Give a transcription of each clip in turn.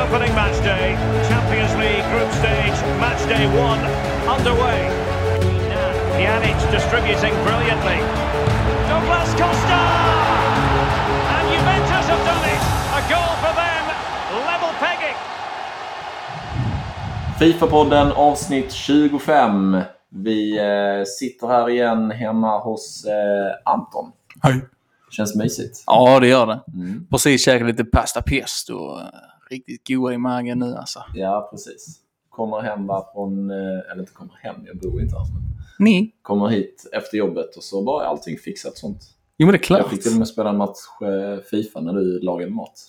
opening match day, Champions League group stage, match day one underway. Pjanic distributing brilliantly. Douglas Costa! And Juventus have done it! A goal for them, level pegging. Fifa-podden avsnitt 25. Vi eh, sitter här igen hemma hos eh, Anton. Hej. Känns mysigt. Ja, det gör det. Mm. Precis käkat lite pasta pesto. Riktigt goa i magen nu alltså. Ja, precis. Kommer hem va, från, eh, eller inte kommer hem, jag bor inte här. Men Ni? kommer hit efter jobbet och så bara är allting fixat sånt. Jo, men det är klart. Jag fick till och med spela en match eh, Fifa när du lagade mat.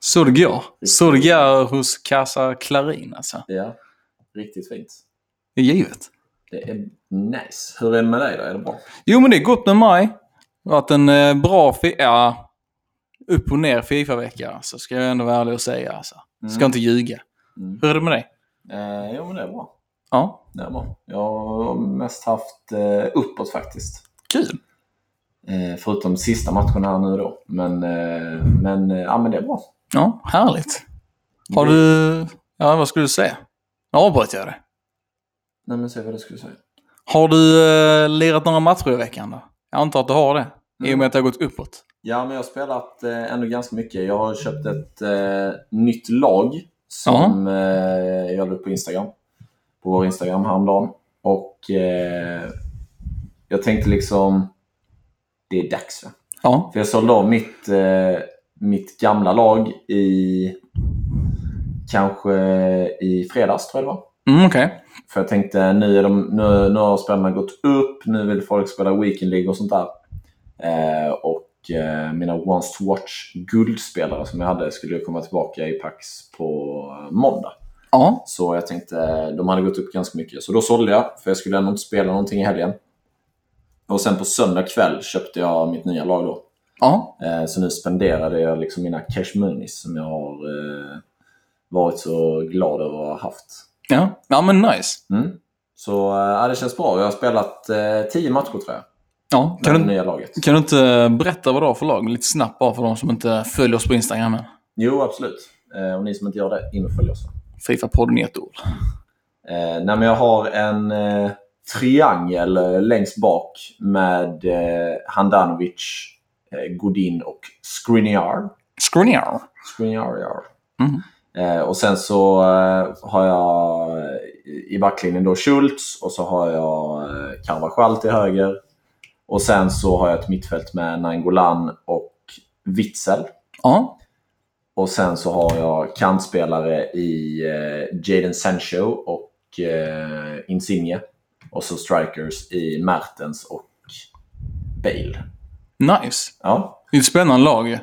Så det går. Så det går hos Casa Clarin alltså. Ja, riktigt fint. Det är givet. Det är nice. Hur är det med dig då? Är det bra? Jo, men det är gott med mig. Det har varit en eh, bra fi- ja, upp och ner Fifa-vecka. Alltså, ska jag ändå vara ärlig och säga. Alltså. Ska Mm. inte ljuga. Mm. Hur är det med dig? Eh, jo, men det är bra. Ja, Det är bra. Jag har mest haft eh, uppåt faktiskt. kul. Eh, förutom sista matchen här nu då. Men, eh, men, eh, ja, men det är bra. Ja, härligt. Har du... Ja, vad skulle du säga? Nu avbröt jag det. Nej, men säg vad du skulle säga. Har du eh, lirat några matcher i veckan då? Jag antar att du har det. I och med att det har gått uppåt. Ja, men jag har spelat eh, ändå ganska mycket. Jag har köpt ett eh, nytt lag som eh, jag la upp på Instagram. På vår Instagram häromdagen. Och eh, jag tänkte liksom, det är dags. Va? Ja. För jag sålde av mitt, eh, mitt gamla lag i kanske i fredags tror jag det var. Mm, Okej. För jag tänkte nu, är de, nu, nu har spelarna gått upp, nu vill folk spela Weekend League och sånt där. Eh, och eh, mina Once to Watch guldspelare som jag hade skulle komma tillbaka i Pax på måndag. Ja. Så jag tänkte, de hade gått upp ganska mycket. Så då sålde jag, för jag skulle ändå inte spela någonting i helgen. Och sen på söndag kväll köpte jag mitt nya lag då. Ja. Eh, Så nu spenderade jag liksom mina cash monies som jag har varit så glad över att ha haft. Ja. Ja, men nice. Mm. Så ja, det känns bra. Jag har spelat eh, tio matcher tror jag. Ja. Kan det du, kan du inte berätta vad du har för lag? Lite snabbt bara för de som inte följer oss på Instagram än. Jo, absolut. Eh, och ni som inte gör det, in och följ oss. Fifa-podden i ett ord. Eh, nej, jag har en eh, triangel eh, längst bak med eh, Handanovic, eh, Godin och Skriniar. Skriniar. Skriniar, ja. Mhm. Eh, och sen så eh, har jag i backlinjen då Schultz och så har jag eh, Carvajal till höger. Och sen så har jag ett mittfält med Nainggolan och Witzel. Ja. Och sen så har jag kantspelare i eh, Jadon Sancho och eh, Insigne. Och så strikers i Mertens och Bale. Nice. Ja. Det är ett spännande lag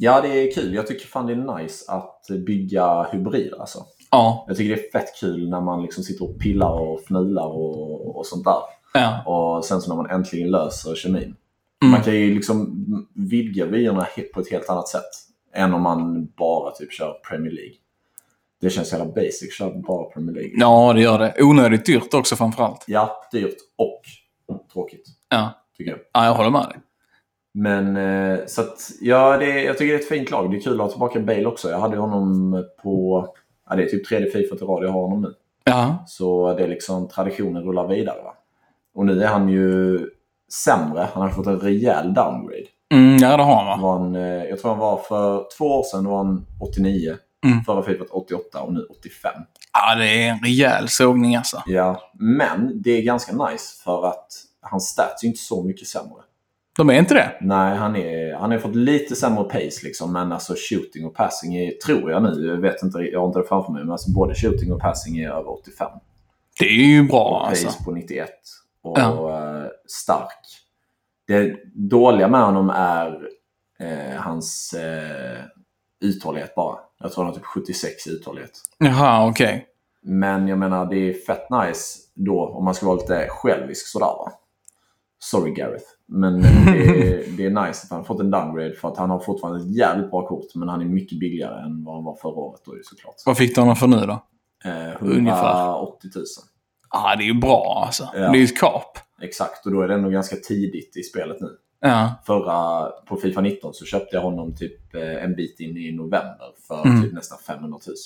ja, det är kul. Jag tycker fan det är nice att bygga hybrider alltså. Ja. Jag tycker det är fett kul när man liksom sitter och pillar och fnular och, och sånt där. Ja. Och sen så när man äntligen löser kemin. Mm. Man kan ju liksom vidga vyerna på ett helt annat sätt. Än om man bara typ kör Premier League. Det känns jävla basic att köra bara Premier League. Ja, det gör det. Onödigt dyrt också framförallt. Ja, dyrt och tråkigt. Ja. Tycker jag. Ja, jag håller med dig. Men eh, så att, ja, det, jag tycker det är ett fint lag. Det är kul att ha tillbaka Bale också. Jag hade honom på, ja det är typ tredje Fifa till rad jag har honom nu. Ja. Så det är liksom traditionen rullar vidare. Va? Och nu är han ju sämre. Han har fått en rejäl downgrade. Mm, ja, det har han Han va? var en, eh, jag tror han var för två år sedan var han 89. Mm. Förra Fifa 88 och nu 85. Ja, det är en rejäl sågning alltså. Ja, men det är ganska nice för att hans stats är inte så mycket sämre. De är inte det? Nej, han, är, han har fått lite sämre pace liksom, men alltså shooting och passing är, tror jag nu, jag vet inte, jag har inte det framför mig, men alltså både shooting och passing är över 85. Det är ju bra och pace alltså. på 91. Och Ja. eh, stark. Det dåliga med honom är eh, hans eh, uthållighet bara. Jag tror han har typ 76 i uthållighet. Jaha, okej. Men jag menar, det är fett nice då om man ska vara lite självisk sådär va. Sorry Gareth. Men det är, det är nice att han har fått en downgrade för att han har fortfarande ett jävligt bra kort. Men han är mycket billigare än vad han var förra året då såklart. Vad fick du honom för nu då? Eh, Ungefär. 180 000. Ja, det är ju bra alltså. Ja. Det är ju ett kap. Exakt, och då är det ändå ganska tidigt i spelet nu. Ja. Förra, på Fifa 19 så köpte jag honom typ eh, en bit in i november för Mm. typ nästan 500 000.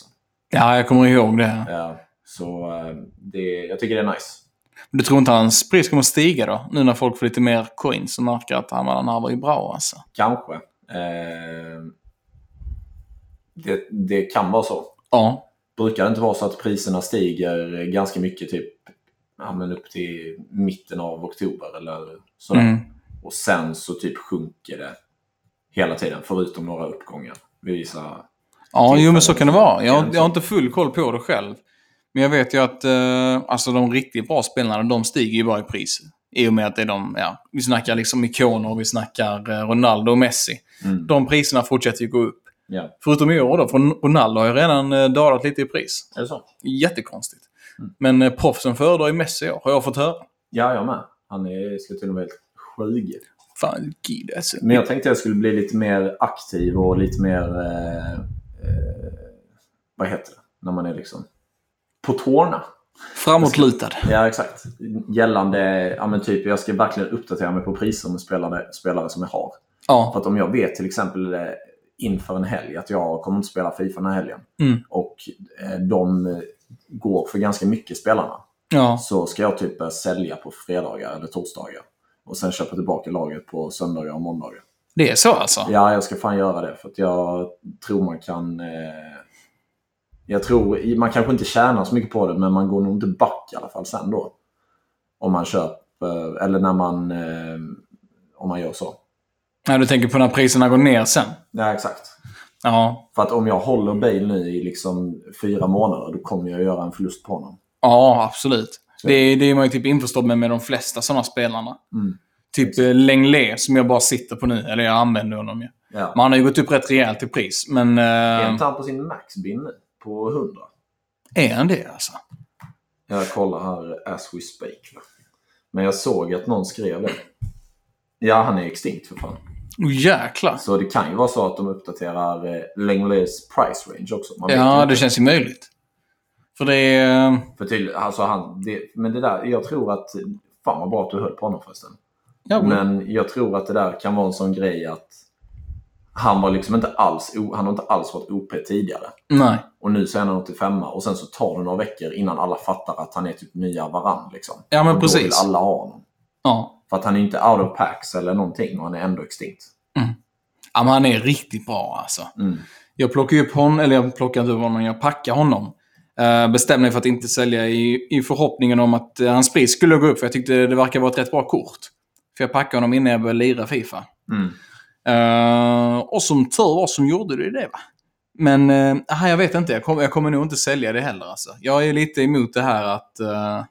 ja, jag kommer ihåg det. Ja, så eh, det, jag tycker det är nice. Du tror inte hans pris kommer stiga då? Nu när folk får lite mer coins och märker att han, han här var ju bra alltså. Kanske. Eh, det, det kan vara så. Ja. Brukar det inte vara så att priserna stiger ganska mycket typ ja, men upp till mitten av oktober eller sådär. Mm. Och sen så typ sjunker det hela tiden förutom några uppgångar. vid vissa Ja, jo men så kan det vara. Jag, jag har inte full koll på det själv. Men jag vet ju att eh, alltså de riktigt bra spelarna, de stiger ju bara i pris. I och med att det är de, ja, vi snackar liksom ikoner, vi snackar eh, Ronaldo och Messi. Mm. De priserna fortsätter ju gå upp. Ja. Förutom i år då, för Ronaldo har ju redan eh, dalat lite i pris. Är det så? Jättekonstigt. Mm. Men eh, proffsen föredrar ju Messi i år, har jag fått höra. Ja, jag med. Han är, ska till och med helt sjuk. Fan, gud alltså. Men jag tänkte jag skulle bli lite mer aktiv och lite mer... Eh, eh, vad heter det? När man är liksom på tårna. Framåtlutad. Ja, exakt. Gällande, ja men typ, jag ska verkligen uppdatera mig på priser med spelare, spelare som jag har. För Ja. att om jag vet till exempel eh, inför en helg att jag kommer inte spela Fifa den här helgen Mm. och eh, de eh, går för ganska mycket spelarna Ja. så ska jag typ sälja på fredagar eller torsdagar och sen köpa tillbaka laget på söndagar och måndagar. Det är så alltså? Ja, jag ska fan göra det för att jag tror man kan... Eh, jag tror, man kanske inte tjänar så mycket på det men man går nog inte back i alla fall sen då. Om man köper, eller när man, eh, om man gör så. Ja, du tänker på när priserna går ner sen? Ja, exakt. Ja. För att om jag håller Bale nu i liksom fyra månader då kommer jag göra en förlust på honom. Ja, absolut. Så- Det, är- det är man ju typ införstådd med med de flesta sådana spelarna. Mm. Typ eh, Lenglet som jag bara sitter på nu. Eller jag använder honom ju. Ja. Men han har ju gått upp rätt rejält i pris. Men... Är Eh, inte han på sin maxbin nu? På 100? är han det alltså? Jag kollar här as we speak. Men jag såg att någon skrev det. Ja, han är extinkt för fan. Oh, jäklar. Så det kan ju vara så att de uppdaterar eh, Langley's price range också. Man Ja, inte. det känns ju möjligt. För det är... För till, alltså han, det, men det där, jag tror att... Fan vad bra att du höll på honom förresten. Ja, Men jag tror att det där kan vara en sån grej att han var liksom inte alls, han har inte alls varit OP tidigare. Nej. Och nu så är han 85 och sen så tar det några veckor innan alla fattar att han är typ nya Varann. Liksom. Ja, men och Då vill precis. alla ha honom. Ja. För att han är inte out of packs eller någonting och han är ändå extinkt. ja, men han är riktigt bra alltså. Mm. Jag plockar upp honom, eller jag plockar inte upp honom, jag packar honom. Uh, bestämde mig för att inte sälja i, i förhoppningen om att uh, hans pris skulle gå upp, för jag tyckte det verkar vara ett rätt bra kort. För jag packade honom innan jag började lira Fifa. Mm. Eh, och som tur var som gjorde det det va. Men uh, jag vet inte, jag, kom, jag kommer nog inte sälja det heller alltså. Jag är lite emot det här att uh,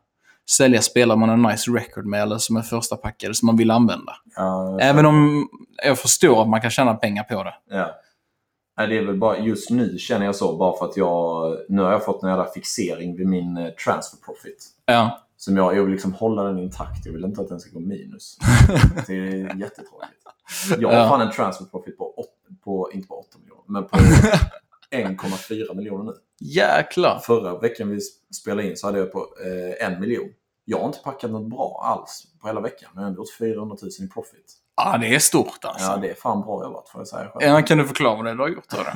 sälja spelare man har en nice record med eller som är första packade som man vill använda. Ja, Även om jag förstår att man kan tjäna pengar på det. Ja. Nej, det är väl bara just nu känner jag så bara för att jag nu har jag fått en jävla fixering vid min eh, transfer profit. Ja, Som jag, jag vill liksom hålla den intakt. Jag vill inte att den ska gå minus. Det är jättetråkigt. Jag har Ja. fan en transfer profit på, på inte på 8 miljoner, men på 1,4 miljoner nu. jäklar. Förra veckan vi spelade in så hade jag på eh, en miljon. Jag har inte packat något bra alls på hela veckan, men jag har ändå gjort 400 000 i profit. Ja, det är stort alltså. Ja, det är fan bra jobbat får jag säga själv. Ja, kan du förklara vad det är du har gjort? Då?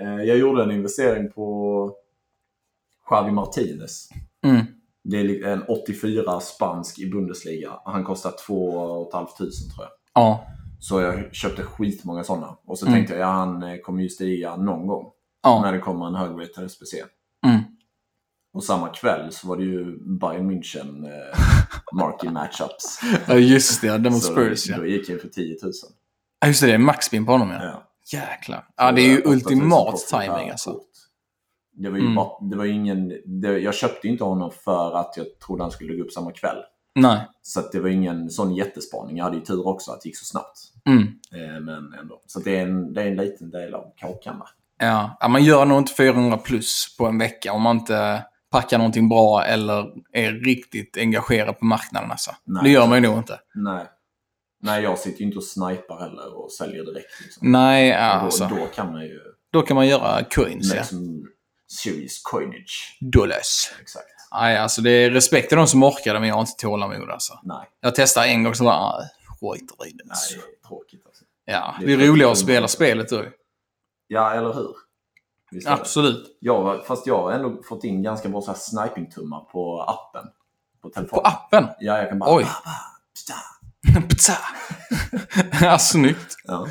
Eh, Jag gjorde en investering på Javi Martinez. Mm. Det är en 84 spansk i Bundesliga. Han kostar 2 500 tror jag. Ja. Så jag köpte skitmånga sådana. Och så Mm. tänkte jag, ja, han eh, kommer ju stiga någon gång. Ja. När det kommer en högratad SPC. Och samma kväll så var det ju Bayern München eh, marquee matchups. ja, just det. Den mot Spurs ja. Då gick jag för 10 000. ja. Just det, det är maxspin på honom ja. Ja. Jäklar. Ja, det är ju 8 000 ultimat timing alltså. Det var ju Mm. bara, det var ingen, det, jag köpte ju inte honom för att jag trodde han skulle gå upp samma kväll. Nej. Så det var ingen sån jättespaning. Jag hade ju tur också att det gick så snabbt. Mm. Eh, men ändå. Så det är, en, det är en liten del av kakan ja, man gör nog inte 400 plus på en vecka om man inte packar någonting bra eller är riktigt engagerad på marknaden. Alltså. Nej. Det gör man ju nog inte. Nej. Nej, jag sitter ju inte och snipar heller och säljer direkt. Liksom. Nej, alltså. då, då kan man ju Då kan man göra coins, ja. serious coinage. Dollars. Exakt. Nej, alltså det är respekt till de som orkar det, men jag har inte tålamod alltså. Nej. Jag testade en gång så bara, ah, skiter i det. Nej, det är tråkigt alltså. Ja, det det är är roligare att spela spelet då. Ja, eller hur? Det. Absolut. Jag, fast jag har ändå fått in ganska bra så här sniping-tummar på appen. På På telefonen. appen? Ja, jag kan bara... Oj. Ptsa. ja, snyggt. Ja.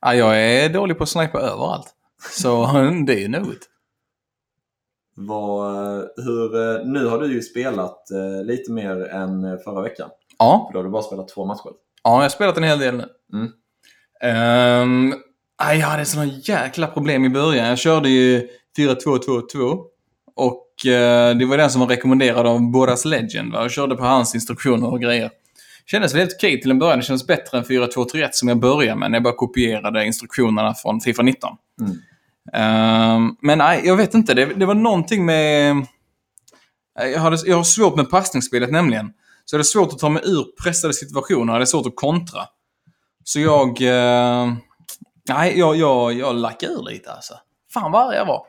Ja, jag är dålig på att snipa överallt. Så det är ju något. Hur, eh, nu har du ju spelat eh, lite mer än eh, förra veckan. Ja, För då har du bara spelat två matcher. ja, jag har spelat en hel del nu. Mm. Aj, jag hade sådana jäkla problem i början. Jag körde ju 4-2-2-2. Och eh, det var den som var rekommenderad av Boras Legend. Va? Jag körde på hans instruktioner och grejer. Kändes väldigt okej till en början. Det kändes bättre än 4-2-3-1 som jag började med när jag bara kopierade instruktionerna från Fifa 19. Mm. Ehm, men nej, jag vet inte. Det, det var någonting med... Jag, hade, jag har svårt med passningsspelet nämligen. Så det är svårt att ta mig ur pressade situationer. Det är svårt att kontra. Så jag... eh, nej, jag, jag, jag lackade ur lite alltså. Fan vad arg jag var.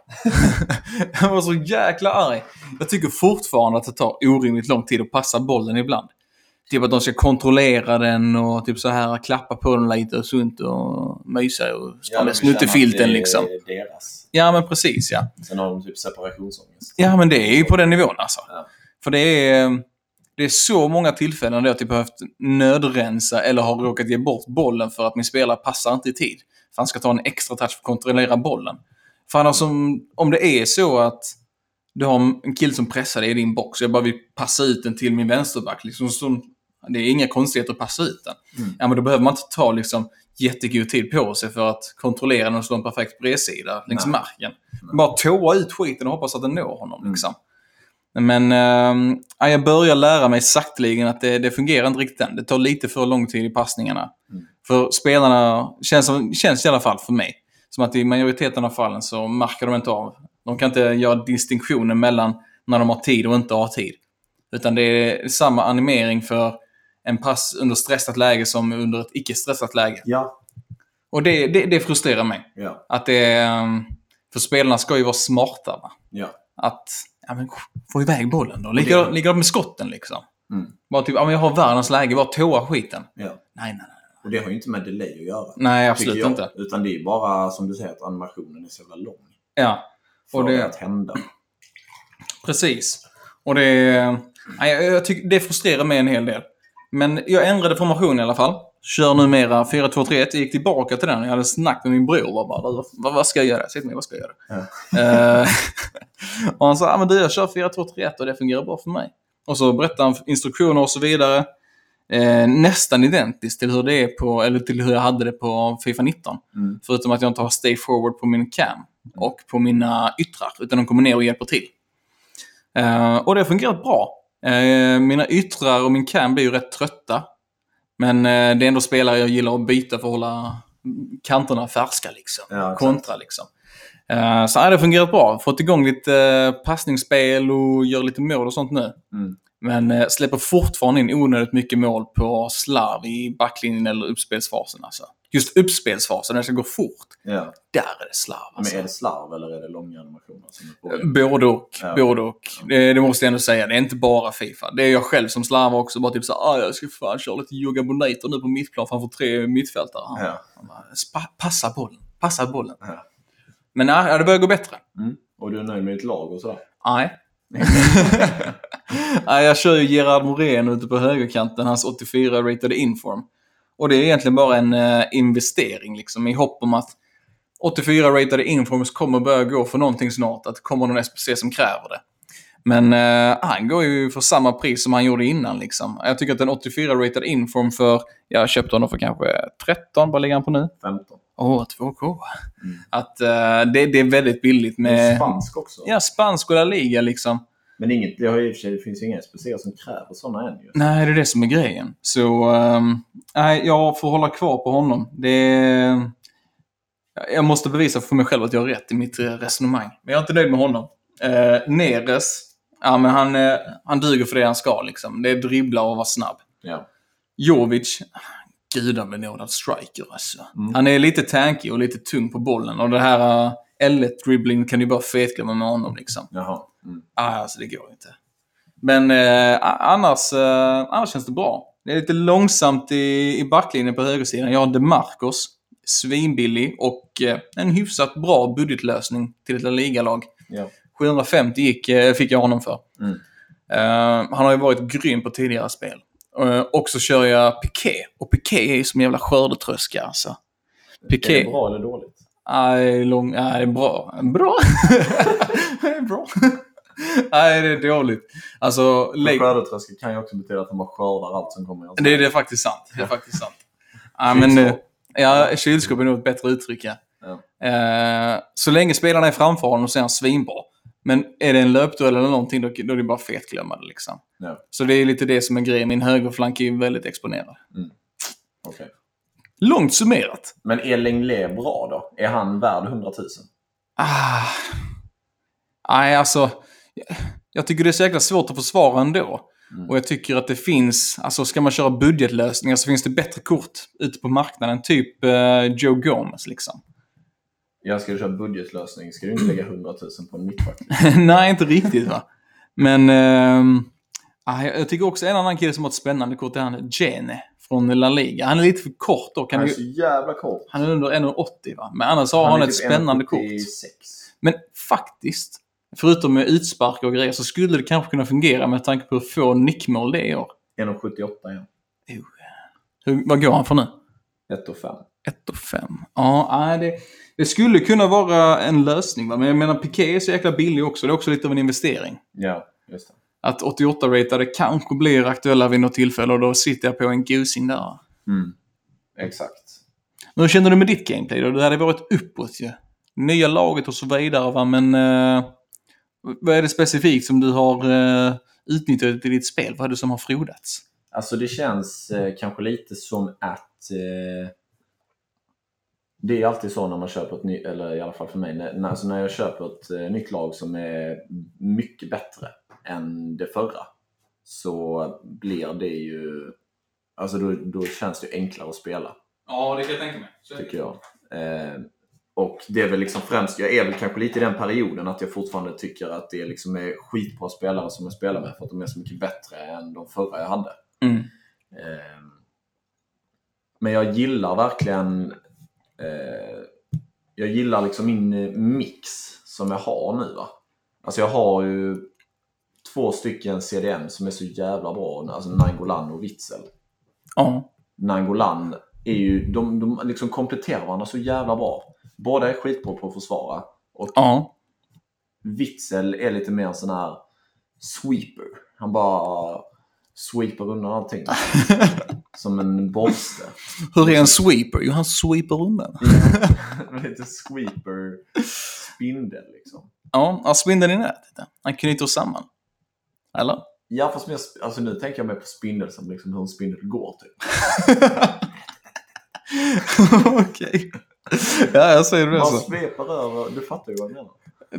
jag var så jäkla arg. Jag tycker fortfarande att det tar orimligt lång tid att passa bollen ibland. Typ att de ska kontrollera den och typ så här klappa på den lite och sunt och mysa och med snuttefilten liksom. Deras. Ja, men precis ja. Sen har de typ separationsångest. Ja, men det är ju på den nivån alltså. Ja. För det är, det är så många tillfällen där jag typ behövt nödrensa eller har råkat ge bort bollen för att min spelare passar inte i tid. Han ska ta en extra touch för att kontrollera bollen. För annars om, om det är så att du har en kille som pressar dig i din box jag bara vill passa ut den till min vänsterback. Liksom, så, det är inga konstigheter att passa ut den. Mm. Ja, men då behöver man inte ta liksom, jättegod tid på sig för att kontrollera den och slå en perfekt bredsida längs Nej. marken. Bara tåa ut skiten och hoppas att den når honom. Mm. Liksom. Men ja, jag börjar lära mig sakteligen att det, det fungerar inte riktigt än. Det tar lite för lång tid i passningarna. Mm. För spelarna, känns, som- känns i alla fall för mig, som att i majoriteten av fallen så märker de inte av. De kan inte göra distinktionen mellan när de har tid och inte har tid. Utan det är samma animering för en pass under stressat läge som under ett icke-stressat läge. Ja. Och det, det, det frustrerar mig. Ja. Att det ehm, För spelarna ska ju vara smarta. Va? Ja. Att ja, men, få iväg bollen då. Likadant likadant med skotten liksom. Mm. Bara typ, ja, men jag har världens läge, bara tåa skiten. ja. Nej, nej, nej. Och det har ju inte med delay att göra. Nej, absolut jag. inte. Utan det är bara som du säger att animationen är så jävla lång. Ja, För Och det- det att hända. precis. Och det, nej, jag, tycker, det frustrerar mig en hel del. Men jag ändrade formation i alla fall. Kör numera 4-2-3-1. Jag gick tillbaka till den. Jag hade snack med min bror. Var bara, "Du, vad, vad ska jag göra? Säg till mig, vad ska jag göra? Eh, och han sa, ah, men du jag kör 4-2-3-1 och det fungerar bra för mig. Och så berättade han instruktioner och så vidare. Eh, nästan identiskt till hur det är på, eller till hur jag hade det på Fifa 19. Mm. Förutom att jag inte har stay forward på min cam och på mina yttrar, utan de kommer ner och hjälper till. Eh, och det har fungerat bra. Eh, mina yttrar och min cam blir ju rätt trötta. Men eh, det är ändå spelare jag gillar att byta för att hålla kanterna färska liksom. Ja. Kontra liksom. Eh, så det har fungerat bra. Fått igång lite eh, passningsspel och gör lite mål och sånt nu. Mm. Men eh, släpper fortfarande in onödigt mycket mål på slarv i backlinjen eller uppspelsfasen. Alltså. Just uppspelsfasen, när det ska gå fort. Ja. Där är det slarv. Alltså. Men är det slarv eller är det långa animationer? Som? Både och. Ja. Både och. Det, det måste jag ändå säga. Det är inte bara Fifa. Det är jag själv som slarvar också. Bara typ så ah, jag ska fan köra lite yoga bonito nu på mittplan framför tre mittfältare. Ja. Han bara, "Spa- Passa bollen. Passa bollen. Ja. Men nej, det börjar gå bättre. Mm. Och du är nöjd med ditt lag och sådär? Nej. Nej, jag kör ju Gerard Morén ute på högerkanten, hans 84-ratade inform. Och det är egentligen bara en eh, investering liksom, i hopp om att 84-ratade informs kommer börja gå för någonting snart, att det kommer någon SPC som kräver det. Men eh, han går ju för samma pris som han gjorde innan. Liksom. Jag tycker att en 84-ratad inform för, jag köpte honom för kanske 13, vad ligger han på nu? 15. Åh, 2K. Mm. Att eh, det, det är väldigt billigt med... spansk också. Ja, spansk och La Liga liksom. Men inget, det, har ju det finns ju inga SPC som kräver sådana än ju. Nej, det är det som är grejen. Så ehm, nej, jag får hålla kvar på honom. Det jag måste bevisa för mig själv att jag har rätt i mitt eh, resonemang. Men jag är inte nöjd med honom. Eh, Neres, ja men han, eh, han duger för det han ska liksom. Det är dribbla och vara snabb. Ja. Jovic, gudabenådad striker alltså. Mm. Han är lite tankig och lite tung på bollen. Och det här uh, L1-dribbling kan du bara fetglömma med honom liksom. Jaha. Mm. Ah, alltså det går inte. Men eh, annars, eh, annars känns det bra. Det är lite långsamt i, i backlinjen på högersidan. Jag har DeMarcos, svinbillig och eh, en hyfsat bra budgetlösning till ett La Liga-lag. Ja. 750 gick, eh, fick jag honom för. Mm. Eh, han har ju varit grym på tidigare spel. Uh, och så kör jag Piqué. Och Piqué är ju som en jävla skördetröska alltså. Är Piqué. det bra eller dåligt? Nej, lång... Nej, bra. Bra? det är bra. Nej, det är dåligt. Alltså, lägg... Skördetröska kan ju också betyda att man skördar allt som kommer. Det, det är faktiskt sant. Det är faktiskt sant. Ja, men, eh, ja, kylskåp är nog ett bättre uttryck, ja. Ja. Eh, så länge spelarna är framför honom så är han svinbra. Men är det en löpduell eller någonting, då, då är det bara fetglömmande liksom. Ja. Så det är lite det som är grejen. Min högerflank är ju väldigt exponerad. Okej. Långt summerat. Men är Lenglet bra då? Är han värd 100 000? Ah. Nej, alltså. Jag tycker det är så jäkla svårt att försvara ändå. Mm. Och jag tycker att det finns, alltså ska man köra budgetlösningar så finns det bättre kort ute på marknaden. Typ eh, Joe Gomez liksom. Jag ska du köra budgetlösning ska du inte lägga 100 000 på en mittback. Nej, inte riktigt va. Men jag jag tycker också en annan kille som har ett spännande kort är han Gene från La Liga. Han är lite för kort då. Kan Han är så jävla kort. han är under 1,80 va. Men annars har han, är ett typ spännande 1,76. kort. Men faktiskt, förutom med utspark och grejer, så skulle det kanske kunna fungera med tanke på hur få nickmål det är i år. 1,78 ja. Hur, vad går han för nu? 1 och 5. 1 och 5. Ja, det, det skulle kunna vara en lösning. Va? Men jag menar, Piqué är så jäkla billig också. Det är också lite av en investering. Ja, just det. Att 88-ratade kanske blir aktuella vid något tillfälle och då sitter jag på en gosing där. Mm. Exakt. Men hur känner du med ditt gameplay då? Det hade varit uppåt ju. Nya laget och så vidare va, men... Eh, vad är det specifikt som du har eh, utnyttjat i ditt spel? Vad är det som har frodats? Alltså det känns eh, kanske lite som att eh, det är alltid så när man köper ett nytt, eller i alla fall för mig, när, när- alltså när jag köper ett eh, nytt lag som är mycket bättre än det förra så blir det ju, alltså då, då känns det enklare att spela Ja, det kan jag tänka mig. tycker jag. Eh, och det är väl liksom främst, jag är väl kanske lite i den perioden att jag fortfarande tycker att det liksom är skitbra spelare som jag spelar med för att de är så mycket bättre än de förra jag hade. Mm. Eh, Men jag gillar verkligen eh, Jag gillar liksom min mix som jag har nu. Va? Alltså jag har ju två stycken CDM som är så jävla bra. Alltså Nangolan och Witzel. Ja. Nangolan är ju, de, de liksom kompletterar varandra så jävla bra. Båda är skitbra på att försvara. Och Ja. Witzel är lite mer en sån här sweeper. Han bara sweeper undan allting. Som en borste. Hur är en sweeper? Jo, han sweeper undan. lite sweeper spindel liksom. Ja, spindeln i nätet. Han knyter samman. Eller? Ja fast sp- alltså nu tänker jag mer på spindel som liksom hur en spindel går typ. Okej. Ja, jag säger det Man så. sveper över, du fattar ju vad jag menar.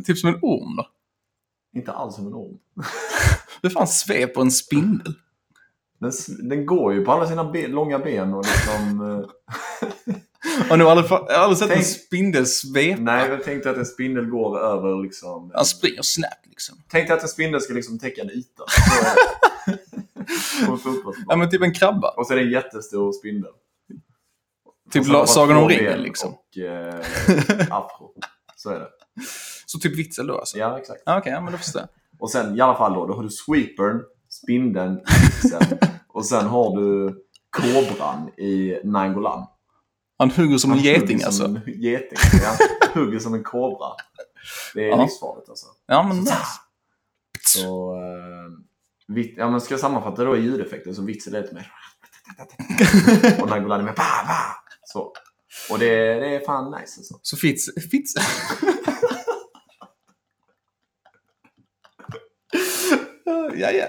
Typ som en orm då. Inte alls som en orm. Hur fan sveper en spindel? Den, den går ju på alla sina ben, långa ben och liksom... Har du aldrig, aldrig sett en Tänk- spindel svepa? nej, jag tänkte att en spindel går över liksom... Han springer snabbt liksom. Tänk dig att en spindel ska liksom täcka en yta. på en fotbollsplan. Ja, men typ en krabba. Och så är det en jättestor spindel. Typ Sagan om ringen liksom. Och eh, afro. Så är det. Så typ Witzel då alltså? Ja, exakt. Ja, Okej, ja, men då förstår jag. Och sen i alla fall då, då har du sweepern, spindeln, och sen har du kobran i Nangolan. Han hugger som en Han hugger geting som alltså. En geting. Ja, hugger som en kobra. Det är Ja. livsfarligt alltså. Ja, men nice. Så, vit, ja, men ska jag sammanfatta då ljudeffekten så Witzel är lite mer... Och Nangolan är mer... Ba, ba, så. Och det, det är fan nice alltså. Så Fitz... Fitz... ja, ja.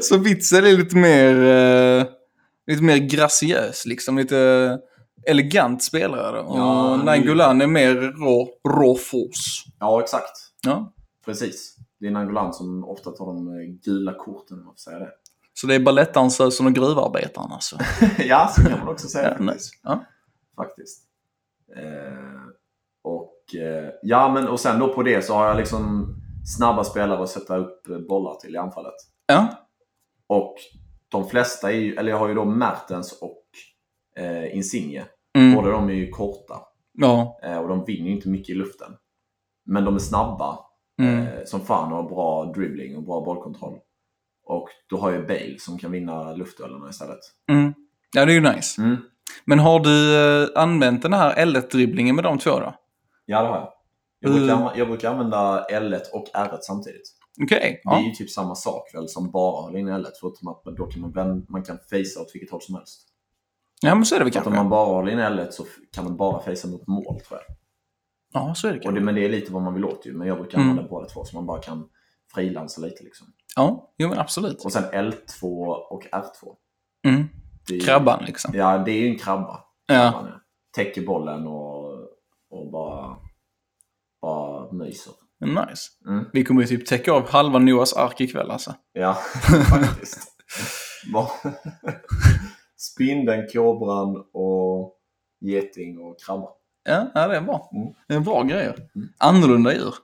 Så Witzel är lite mer... eh, lite mer graciös liksom. Lite elegant spelare. Ja, Och Nangolan är mer rå, rå force. Ja, exakt. Ja. Precis. Det är Nangolan som ofta tar de eh, gula korten, om man får säga det. Så det är balettdansösen och gruvarbetaren alltså. ja, så kan man också säga. Ja, faktiskt. ja. faktiskt. Eh, och eh, ja, men och sen då på det så har jag liksom snabba spelare att sätta upp bollar till i anfallet. ja. Och de flesta är ju, eller jag har ju då Mertens och eh, Insigne. Mm. Båda de är ju korta Ja. eh, och de vinner ju inte mycket i luften. Men de är snabba Mm. eh, som fan och har bra dribbling och bra bollkontroll. Och då har jag Bale som kan vinna luftduellerna istället. Mm. Ja, det är ju nice. Mm. Men har du eh, använt den här L1-dribblingen med de två då? Ja, det har jag. Jag brukar, jag brukar använda L1 och R1 samtidigt. Okej. Det är Ja. ju typ samma sak väl som bara hålla in L1 förutom att då kan man, vän- man kan facea åt vilket håll som helst. ja, men så är det väl kanske. om man bara håller in L1 så kan man bara facea mot mål tror jag. Ja, så är det Och kanske. det, men det är lite vad man vill åt ju. Men jag brukar Mm. använda båda två så man bara kan frilansa lite liksom. Ja, jo men absolut. Och sen L2 och R2. Mm. Är, Krabban liksom. Ja, det är ju en krabba. Ja. Täcker bollen och, och bara, bara myser. Nice. Mm. Vi kommer ju typ täcka av halva Noahs ark ikväll alltså. Ja, faktiskt. Spindeln, kobran och geting och krabba. Ja, ja det är bra. Mm. Det är bra grejer. Mm. Annorlunda djur.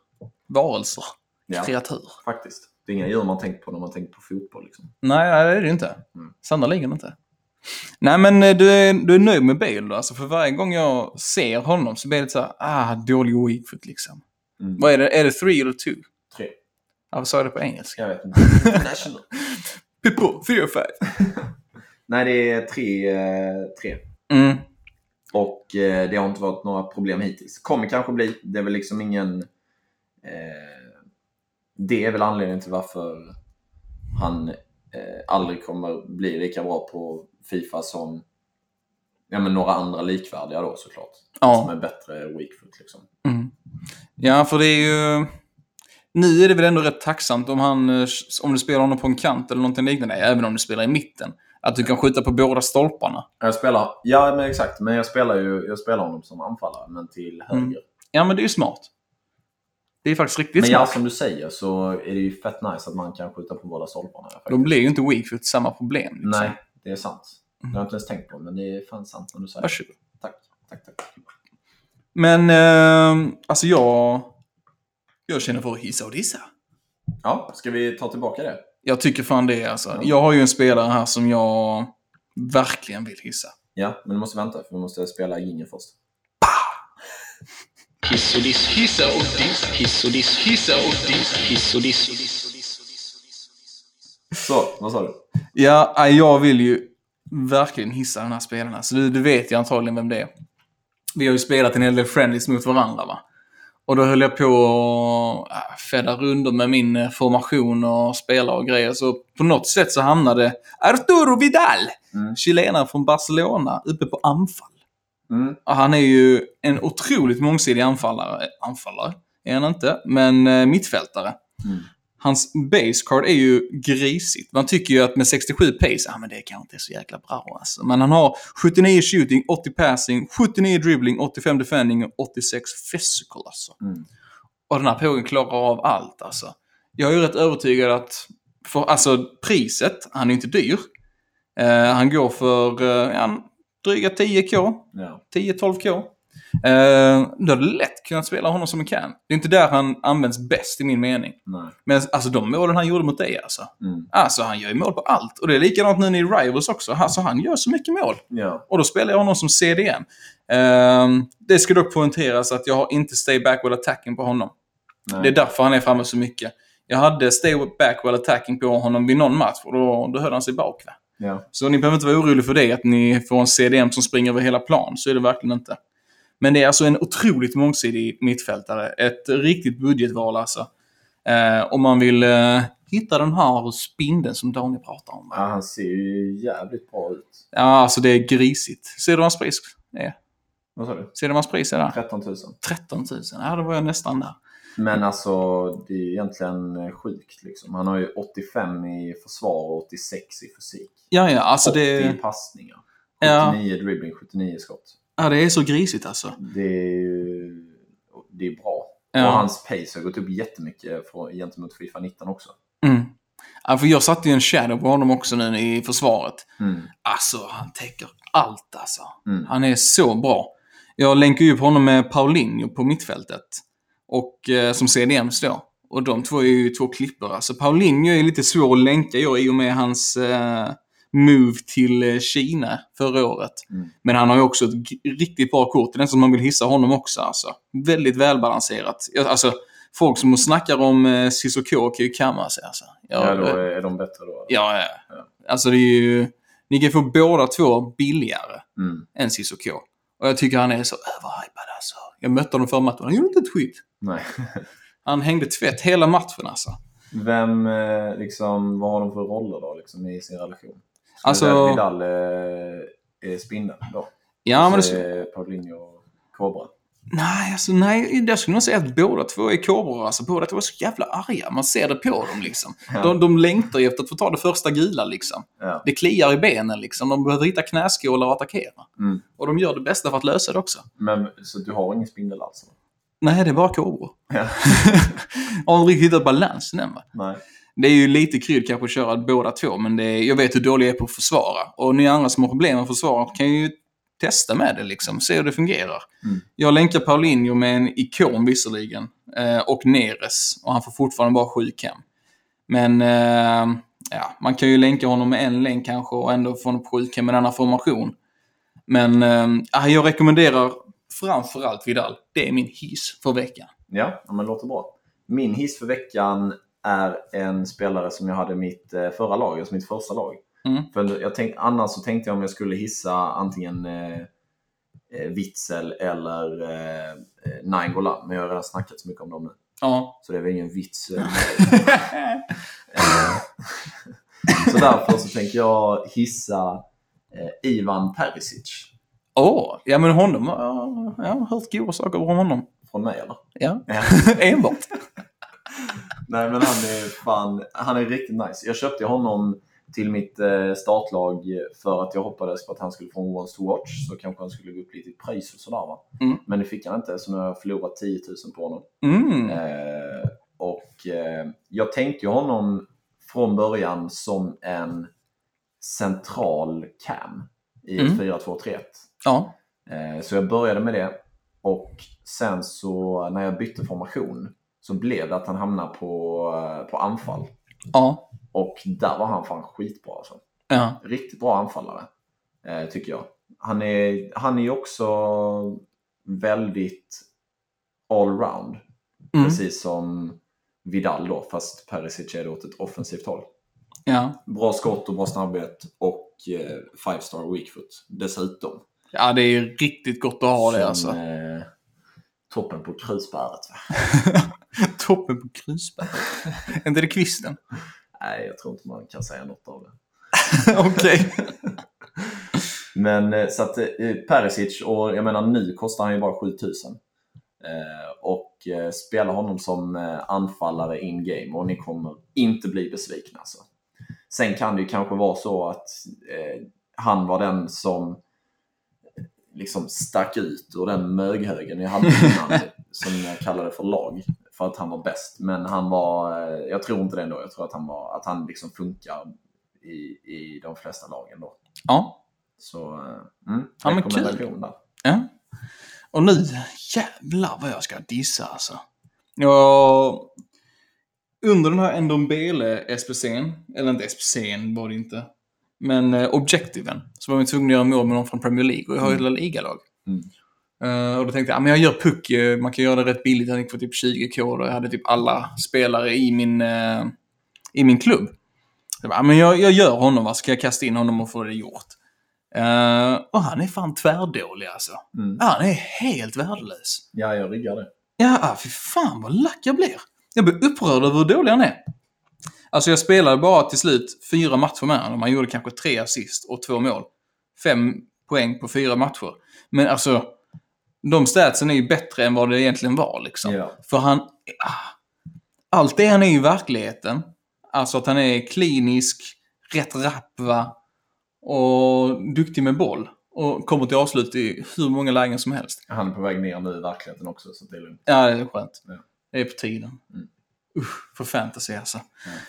Varelser. Ja, Kreatur. faktiskt. Det är inga djur man tänker på när man tänker på fotboll. Liksom. Nej, nej, det är det ju inte. Mm. Sannerligen inte. Nej, men eh, du är, du är nöjd med Bale då? Alltså för varje gång jag ser honom så blir det så här, ah, dålig weakfoot liksom. Mm. Vad är det? Är det three eller two? Tre. Ja, vad sa jag det på engelska? Jag vet inte. International. Pippo, three or five. Nej, det är tre. eh, tre. Mm. Och eh, det har inte varit några problem hittills. Kommer kanske bli. Det är väl liksom ingen... Eh, det är väl anledningen till varför han eh, aldrig kommer bli lika bra på Fifa som ja, men några andra likvärdiga då såklart. Ja. Som är bättre weakfoot liksom. Mm. Ja, för det är ju... Nu är det väl ändå rätt tacksamt om, han, eh, om du spelar honom på en kant eller någonting liknande, även om du spelar i mitten. Att du kan skjuta på båda stolparna. Jag spelar, ja men exakt, men jag spelar ju jag spelar honom som anfallare men till höger. Mm. Ja, men det är ju smart. Det är faktiskt riktigt Men ja, smart. som du säger så är det ju fett nice att man kan skjuta på båda stolparna. Då Faktiskt. blir ju inte weakfoot samma problem. Liksom. Nej, det är sant. Det har jag inte ens tänkt på, men det är fan sant när du säger det. Varsågod. Tack, tack, tack. Men, eh, alltså jag... Jag känner för att hissa och dissa. Ja, ska vi ta tillbaka det? Jag tycker fan det alltså. Ja. Jag har ju en spelare här som jag verkligen vill hissa. Ja, men du måste vänta för vi måste spela jingeln först. Hiss och diss, hissa och diss, hiss och diss, hissa och diss, hiss och diss. Så, vad sa du? Ja, jag vill ju verkligen hissa den här spelarna. Så du, du vet ju antagligen vem det är. Vi har ju spelat en hel del friendlies mot varandra va. Och då höll jag på att äh, fädda runder med min eh, formation och spela och grejer. Så på något sätt så hamnade Arturo Vidal, Mm. chilenare från Barcelona, uppe på anfall. Mm. Han är ju en otroligt mångsidig anfallare. Anfallare är han inte, men eh, mittfältare. Mm. Hans base card är ju grisigt. Man tycker ju att med 67 pace, ja men det kanske inte är så jäkla bra alltså. Men han har 79 shooting, 80 passing, 79 dribbling, 85 defending och 86 physical alltså. Mm. Och den här pågen klarar av allt alltså. Jag är ju rätt övertygad att, för, alltså priset, han är ju inte dyr. Eh, han går för eh, dryga 10k. Ja. 10-12k. Eh, då hade du lätt kunnat spela honom som en can. Det är inte där han används bäst i min mening. Nej. Men alltså de målen han gjorde mot dig alltså. Mm. Alltså han gör ju mål på allt. Och det är likadant nu i Rivals också. Alltså han gör så mycket mål. Ja. Och då spelar jag honom som CDM. Ehm, det ska dock poängteras att jag har inte stay back while attacking på honom. Nej. Det är därför han är framme så mycket. Jag hade stay back while attacking på honom vid någon match och då, då höll han sig bak. Va? Ja. Så ni behöver inte vara oroliga för det, att ni får en CDM som springer över hela plan. Så är det verkligen inte. Men det är alltså en otroligt mångsidig mittfältare. Ett riktigt budgetval alltså. Eh, om man vill eh, hitta den här spindeln som Daniel pratar om. ja, han ser ju jävligt bra ut. Ja, alltså det är grisigt. Ser du hans pris är? Vad sa du? Ser du hans pris är där? 13 000. 13 000. Ja, då var jag nästan där. Men alltså, det är egentligen eh, sjukt liksom. Han har ju 85 i försvar och 86 i fysik. Ja, ja, alltså 80 i det, passningar. Ja. 79 dribbling, 79 skott. Ja, det är så grisigt alltså. Det är ju det är bra. Ja. Och hans pace har gått upp jättemycket för, gentemot Fifa 19 också. Mm. Ja, för jag satte ju en shadow på honom också nu i försvaret. Mm. Alltså, han täcker allt alltså. Mm. Han är så bra. Jag länkar ju upp honom med Paulinho på mittfältet. Och eh, som CDM står. Och de två är ju två klippor. Alltså Paulinho är lite svår att länka jag i och med hans eh, move till eh, Kina förra året. Mm. Men han har ju också ett riktigt bra kort. Det är nästan som man vill hissa honom också. Alltså. Väldigt välbalanserat. Alltså, folk som snackar om eh, Cissoko kan ju kamma sig. Alltså. Jag- Ja, då är, är de bättre då? Ja, ja. Alltså det är ju... Ni kan få båda två billigare Mm. än Cissoko. Och jag tycker han är så överhypad alltså. Jag mötte honom förra matchen. Han gjorde inte ett skit. Nej. Han hängde tvätt hela matchen alltså. Vem, eh, liksom, vad har de för roller då liksom, i sin relation? Så Alltså- det är Vidal eh, är spindeln då? Ja, men det, är Paulinho och Cobra? nej, alltså, nej, jag skulle nog säga att båda två är kobror. Alltså, båda två är så jävla arga. Man ser det på dem liksom. Ja. De, de längtar ju efter att få ta det första gula liksom. Ja. Det kliar i benen liksom. De behöver hitta knäskålar och attackera. Mm. Och de gör det bästa för att lösa det också. Men, så du har ingen spindel alltså? Nej, det är bara kobror. Ja. har aldrig riktigt hittat balansen än va? Nej. Det är ju lite krydd kanske att köra båda två, men det är, jag vet hur dålig jag är på att försvara. Och ni andra som har problem med att försvara kan ju testa med det liksom, se hur det fungerar. Mm. Jag länkar Paulinho med en ikon visserligen, eh, och Neres, och han får fortfarande bara 7 cam. Men eh, ja, man kan ju länka honom med en länk kanske och ändå få honom på 7 cam med en annan formation. Men eh, jag rekommenderar framförallt Vidal. Det är min hiss för veckan. Ja, ja men låter bra. Min hiss för veckan är en spelare som jag hade i mitt eh, förra lag, alltså mitt första lag. Mm. För jag tänk, annars så tänkte jag om jag skulle hissa antingen eh, eh, Witzel eller eh, eh, Nainggolan, men jag har redan snackat så mycket om dem nu. Ja. Så det är väl ingen vits. eh, så därför så tänker jag hissa eh, Ivan Perisic. Åh, ja men honom, ja, jag har hört goda saker om honom. Från mig eller? Ja. enbart. Nej men han är fan, han är riktigt nice. Jag köpte honom till mitt eh, startlag för att jag hoppades på att han skulle få en once to watch så kanske han skulle gå upp lite i pris och sådär va. Mm. Men det fick han inte så nu har jag förlorat 10 000 på honom. Mm. Eh, och eh, jag tänkte ju honom från början som en central cam i Mm. 4-2-3-1. Ja. Eh, Så jag började med det och sen så när jag bytte formation så blev det att han hamnade på, på anfall. Ja. Och där var han fan skitbra alltså. Ja. Riktigt bra anfallare, eh, tycker jag. Han är, han är ju också väldigt allround. Mm. Precis som Vidal då, fast Perisic är det åt ett offensivt håll. Ja. Bra skott och bra snabbhet och eh, five star weak foot dessutom. ja, det är riktigt gott att ha det Som, alltså. eh, toppen på krusbäret. Toppen på krusbäret. är inte det kvisten? Nej, jag tror inte man kan säga något av det. Okej. Men eh, så att eh, Perisic, och jag menar nu kostar han ju bara 7000. Eh, och spela honom som anfallare in game och ni kommer inte bli besvikna. Alltså. Sen kan det ju kanske vara så att eh, han var den som liksom stack ut ur den möghögen jag hade innan, som jag kallade för lag, för att han var bäst. Men han var, eh, jag tror inte det ändå, jag tror att han, var, att han liksom funkar i, i de flesta lagen då. Ja. Så, eh, mm, Ja, men kul. där. ja. Och nu, jävlar vad jag ska dissa alltså. Jag... Under den här Ndombele SPC'n, eller inte SPC'n var det inte, men eh, objektiven, så var vi tvungna att göra mål med någon från Premier League och jag har ju ett La Liga-lag. Mm. Eh, och då tänkte jag, ja, men jag gör puck, man kan göra det rätt billigt, jag gick för typ 20k och jag hade typ alla spelare i min, eh, i min klubb. Så jag, bara, ja, men jag, jag gör honom, va, så kan jag kasta in honom och få det gjort. Eh, och han är fan tvärdålig alltså. Mm. Han är helt värdelös. Ja, jag riggar det. Ja, fy fan vad lack jag blir. Jag blir upprörd över hur dålig han är. Alltså jag spelade bara till slut fyra matcher med honom. Han gjorde kanske tre assist och två mål. Fem poäng på fyra matcher. Men alltså, de statsen är ju bättre än vad det egentligen var liksom. Ja. För han... Ah, allt det han är i verkligheten. Alltså att han är klinisk, rätt rapp va? Och duktig med boll. Och kommer till avslut i hur många lägen som helst. Han är på väg ner nu i verkligheten också, så det är lugnt. Ja, det är skönt. Ja. Det är på tiden. Mm. Usch, för fantasy alltså.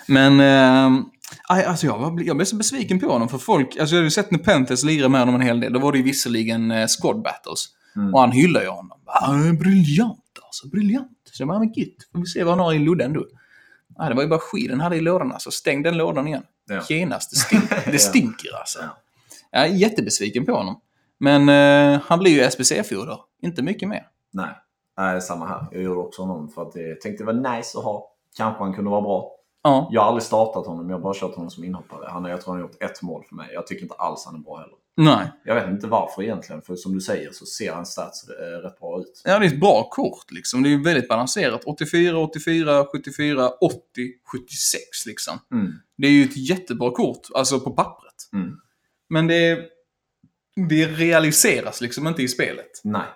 Men, eh, alltså jag, var, jag blev så besviken på honom. För folk, alltså jag hade ju sett Nepenthes lira med honom en hel del. Då var det ju visserligen eh, squad battles. Mm. Och han hyllar ju honom. Han är briljant alltså. Briljant. Så jag bara, men gud, får vi se vad han har i lodden då. Nej, det var ju bara skit han hade i lådan alltså. Stäng den lådan igen. Ja. Genast. Det, stink, det stinker alltså. Ja. Jag är jättebesviken på honom. Men eh, han blir ju SBC-foder. Inte mycket mer. Nej. Nej, samma här. Jag gjorde också honom för att jag tänkte det var nice att ha. Kanske han kunde vara bra. Ja. Jag har aldrig startat honom, jag har bara kört honom som inhoppare. Han, jag tror han har gjort ett mål för mig. Jag tycker inte alls han är bra heller. Nej. Jag vet inte varför egentligen, för som du säger så ser hans stats eh, rätt bra ut. Ja, det är ett bra kort liksom. Det är väldigt balanserat. 84, 84, 74, 80, 76 liksom. Mm. Det är ju ett jättebra kort, alltså på pappret. Mm. Men det, det realiseras liksom inte i spelet. Nej,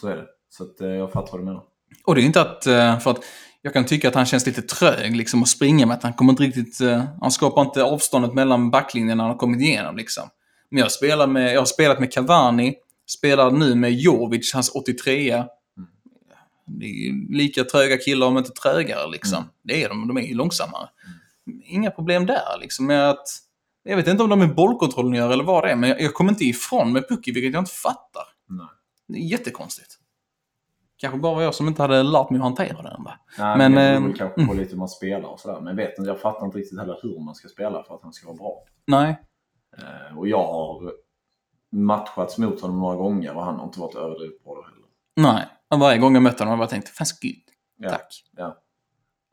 så är det. Så att, eh, jag fattar vad du menar. Och det är inte att, eh, för att jag kan tycka att han känns lite trög liksom att springa med. Att han kommer inte riktigt, han skapar inte avståndet mellan backlinjerna han har kommit igenom liksom. Men jag, spelar med, jag har spelat med Cavani, spelar nu med Jovic, hans 83 Det är ju lika tröga killar om inte trögare liksom. Mm. Det är de, de är ju långsammare. Inga problem där liksom med att jag vet inte om de är bollkontrollen gör eller vad det är, men jag, jag kommer inte ifrån med pucky, vilket jag inte fattar. Nej. Det är jättekonstigt. Kanske bara var jag som inte hade lärt mig att hantera den. Va? Nej, Men, men, det beror kanske på lite hur man spelar och sådär. Men vet jag fattar inte riktigt heller hur man ska spela för att han ska vara bra. Nej. Eh, och jag har matchats mot honom några gånger och han har inte varit överdrivet bra heller. Nej. Varje gång jag mött honom har jag bara tänkt, fan gud. Ja, Tack. Ja.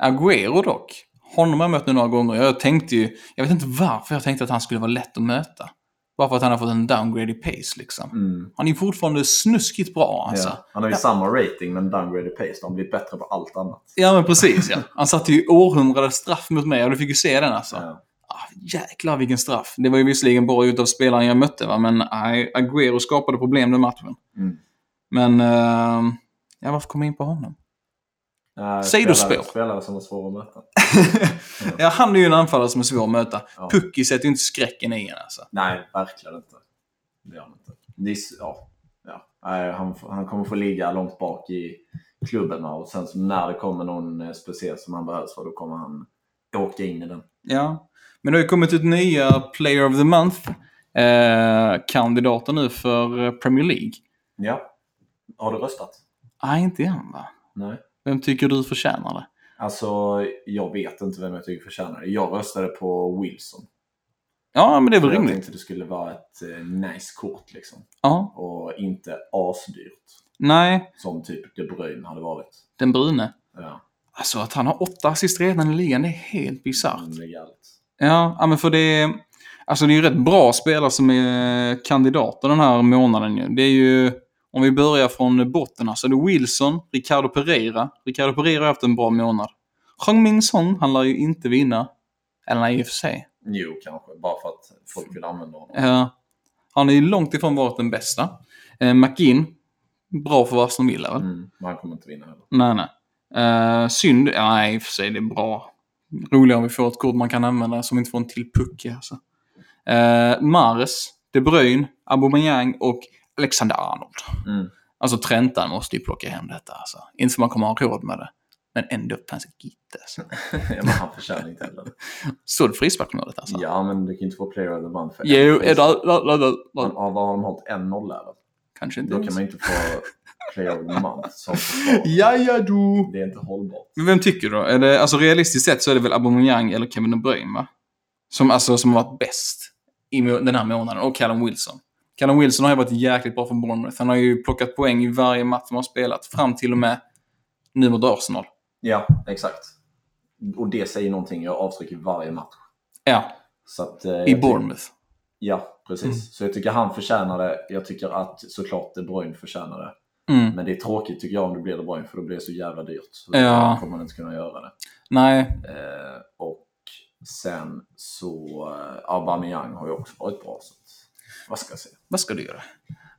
Agüero dock. Honom har jag mött nu några gånger. Jag tänkte ju, jag vet inte varför jag tänkte att han skulle vara lätt att möta. Bara för att han har fått en downgrade i pace liksom. Mm. Han är fortfarande snuskigt bra alltså. ja. Han har ju samma rating men downgrade pace. De har blivit bättre på allt annat. Ja men precis ja. Han satte ju århundradets straff mot mig och du fick ju se den alltså. Ja. Ah, jäklar vilken straff. Det var ju visserligen bra utav spelaren jag mötte va, men nej, Agüero skapade problem den matchen. Mm. Men, uh, ja varför kom jag in på honom? Uh, Sidospår. Spelare, spelare som var svåra att möta. Ja, han är ju en anfallare som är svår att möta. Ja. Pucky sätter ju inte skräcken i en alltså. Nej, verkligen inte. Det gör han inte. Det är, s- ja, ja. Nej, han, han kommer få ligga långt bak i klubben och sen när det kommer någon eh, speciell som han behövs för då kommer han åka in i den. Ja. Men det har ju kommit ut nya Player of the Month-kandidater nu för eh, Premier League. Ja. Har du röstat? Nej, inte än va? Nej. Vem tycker du förtjänar det? Alltså, jag vet inte vem jag tycker förtjänar det. Jag röstade på Wilson. Ja, men det är väl För jag rimligt. tänkte det skulle vara ett eh, nice kort liksom. Ja. Och inte asdyrt. Nej, Som typ De Bruyne hade varit. den brune. Ja, Alltså att han har åtta assist redan i ligan, det är helt bisarrt. mm. Ja, men för det är... Alltså det är ju rätt bra spelare som är kandidater den här månaden. Det är ju... Om vi börjar från botten alltså. Det är Wilson, Ricardo Pereira. Ricardo Pereira har haft en bra månad. Heung Min Son, han lär ju inte vinna. Eller nej, i och för sig. Jo, kanske. Bara för att folk vill använda honom. Ja. han är ju långt ifrån varit den bästa. Eh, McGinn, bra för Aston Villa väl? Mm, men han kommer inte vinna heller. Nej, nej. Uh, synd. Ja, nej, i och för sig det är bra. Roligare om vi får ett kort man kan använda som inte får en till pucke. Alltså. Uh, Mares, De Bruyne, Aubameyang och Alexander Arnold. Mm. Alltså Trentan måste ju plocka hem detta. Alltså. Inte för man kommer ha råd med det. Men ändå gitt alltså. ja, men han förtjänar inte heller. Såg du frisparksmålet alltså? Ja, men du kan inte få player of the month för Jo, är det, Han- Vad har de hållit? En nolla eller? Kanske inte Då kan man inte få player of the month som försvar. Ja, ja, du. Det är inte hållbart. Men vem tycker du då? Är det, alltså realistiskt sett så är det väl Aubameyang eller Kevin De Bruyne va? Som, alltså, som har varit bäst i den här månaden. Och Callum Wilson. Callum Wilson har ju varit jäkligt bra för Bournemouth. Han har ju plockat poäng i varje match han har spelat. Fram till och med nu mot Arsenal. Ja, exakt. Och det säger någonting. Jag avtrycker varje match. Ja, Så att, eh, i Bournemouth. Ja, precis. Mm. Så jag tycker han förtjänar det. Jag tycker att såklart De Bruyne förtjänar det. Mm. Men det är tråkigt tycker jag om det blir De Bruyne för då blir det så jävla dyrt. Så Ja. då kommer man inte kunna göra det. Nej, Eh, och sen så, eh, Aubameyang har ju också varit bra. Så att, vad ska jag säga? vad ska du göra?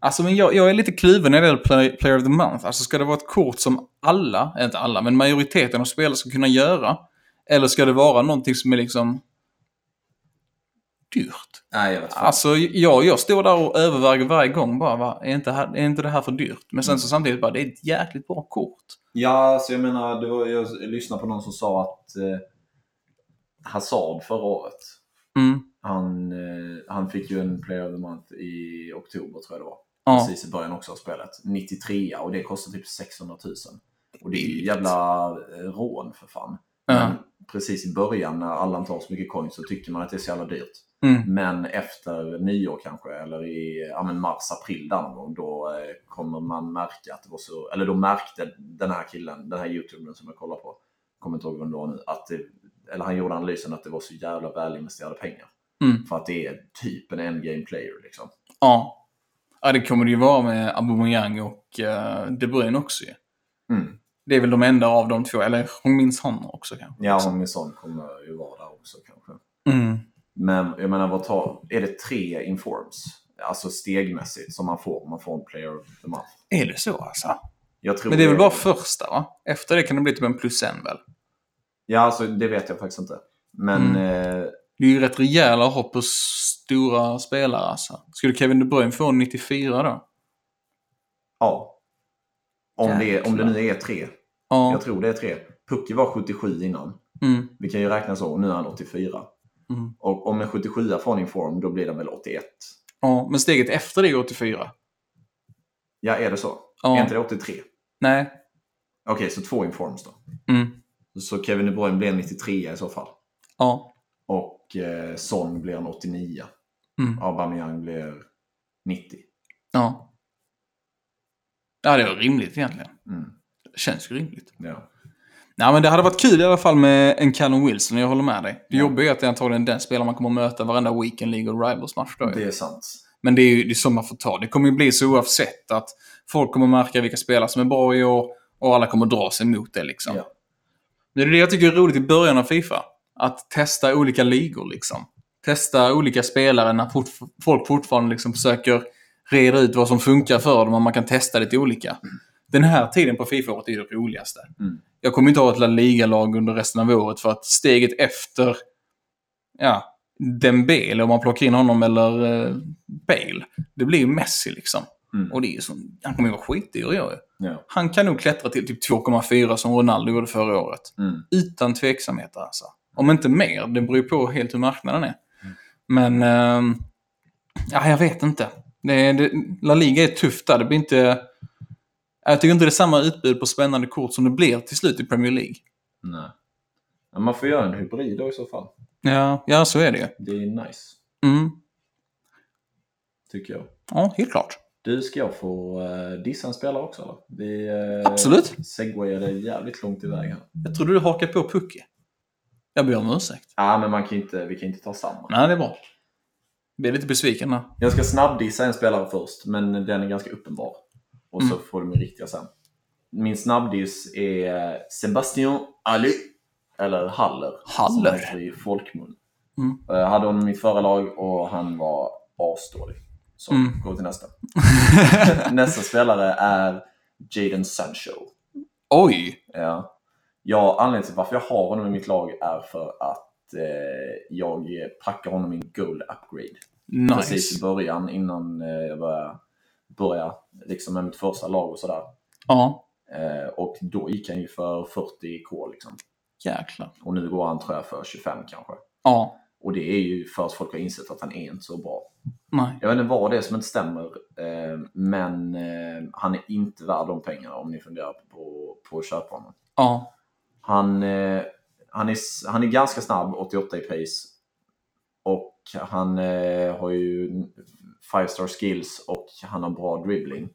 Alltså, men jag, jag är lite kluven när det gäller play, Player of the Month. Alltså, ska det vara ett kort som alla, inte alla, men majoriteten av spelare ska kunna göra? Eller ska det vara någonting som är liksom dyrt? Nej, jag vet. Alltså, jag, jag står där och överväger varje gång bara, va, är, inte här, är inte det här för dyrt? Men sen så samtidigt bara, det är ett jäkligt bra kort. Ja, så jag menar, var, jag lyssnade på någon som sa att eh, Hazard förra året, Mm. han, eh, han fick ju en Player of the Month i oktober tror jag det var. Ja. Precis i början också av spelet. 93 och det kostar typ 600 000. Och det är ju jävla eh, rån för fan. Ja. Men precis i början när alla inte har så mycket coins så tycker man att det är så jävla dyrt. Mm. Men efter nyår kanske, eller i ja, men mars, april där någon gång, då eh, kommer man märka att det var så, eller då märkte den här killen, den här youtubern som jag kollar på, kommer inte ihåg vem det var nu, att det, eller han gjorde analysen att det var så jävla välinvesterade pengar. Mm. För att det är typ en endgame player liksom. Ja. ja, det kommer det ju vara med Aubameyang och uh, De Bruyne också ju. Mm. Det är väl de enda av de två, eller hon minns han också kanske. Ja, och min son kommer ju vara där också kanske. Mm. Men jag menar, vad tar, är det tre informs? Alltså stegmässigt som man får om man får en player of the month? Är det så alltså? Jag tror Men det är väl bara första va? Efter det kan det bli typ en plus en väl? Ja, alltså det vet jag faktiskt inte. Men Mm. eh, Det är ju rätt rejäla hopp på stora spelare alltså. Skulle Kevin De Bruyne få 94 då? ja. Om det, om det nu är tre. Ja. Jag tror det är tre. Pucke var 77 innan. Mm. Vi kan ju räkna så. Och nu är han 84. Mm. Och om en 77 får en inform, då blir den väl 81. ja. Men steget efter det är 84. Ja, är det så? Ja. Är inte det 83? Nej. Okej, så två informs då. Mm. Så Kevin De Bruyne blir en 93 i så fall. Ja. Och eh, Son blir en 89. Mm. Aubameyang blir 90. Ja. Ja, det är rimligt egentligen. Mm. Det känns ju rimligt. Ja. Nej, men det hade varit kul i alla fall med en Callum Wilson, jag håller med dig. Det Ja. jobbiga är att det är antagligen den spelare man kommer att möta varenda Weekend League och Rivals-match då. Det är sant. Men det är ju det är så man får ta. Det kommer ju bli så oavsett att folk kommer märka vilka spelare som är bra i år och alla kommer dra sig emot det liksom. Ja. Det är det jag tycker är roligt i början av Fifa. Att testa olika ligor liksom. Testa olika spelare när fort, folk fortfarande liksom försöker reda ut vad som funkar för dem och man kan testa lite olika. Den här tiden på Fifa-året är det roligaste. Mm. Jag kommer inte ha ett La Liga-lag under resten av året för att steget efter ja, Dembele, om man plockar in honom, eller eh, Bale, det blir ju Messi liksom. Mm. Och det är som, han kommer ju vara skitdyr i år. Ja. Han kan nog klättra till typ 2,4 som Ronaldo gjorde förra året. Mm. Utan tveksamheter alltså. Om inte mer, det beror ju på helt hur marknaden är. Men, ehm, ja, jag vet inte. Det, det, La Liga är tufft där. Det blir inte... Jag tycker inte det är samma utbud på spännande kort som det blir till slut i Premier League. Nej. Ja, man får göra en hybrid då i så fall. Ja, ja så är det ju. Det är nice, Mm. tycker jag. Ja, helt klart. Du, ska jag få uh, dissa en spelare också eller? Vi uh, Absolut. segwayade jävligt långt iväg här. Jag trodde du hakade på Pucke. Jag ber om ursäkt. Ja, men man kan inte, vi kan inte ta samma. Nej, det är bra. Jag blir lite besviken där. Jag ska snabbdissa en spelare först, men den är ganska uppenbar. Och så Mm. får du min riktiga sen. Min snabbdiss är Sebastian Ali. Eller Haller. Haller. Som i folkmun. Mm. Jag hade honom i mitt förra lag och han var asdålig. Så, Mm. gå till nästa. nästa spelare är Jaden Sancho. Oj! Ja. Ja, anledningen till varför jag har honom i mitt lag är för att eh, jag packar honom i en gold upgrade precis i Nice. början innan eh, jag började, började liksom med mitt första lag och sådär. Ja, Eh, och då gick han ju för 40k liksom. jäklar. Och nu går han tror jag för 25 kanske. Ja, Och det är ju för att folk har insett att han är inte så bra. nej. Jag vet inte vad det är som inte stämmer. Eh, men eh, han är inte värd de pengarna om ni funderar på, på att köpa honom. Ja, Han, eh, han, är, han är ganska snabb, 88 i pace. Och han eh, har ju 5 star skills och han har bra dribbling.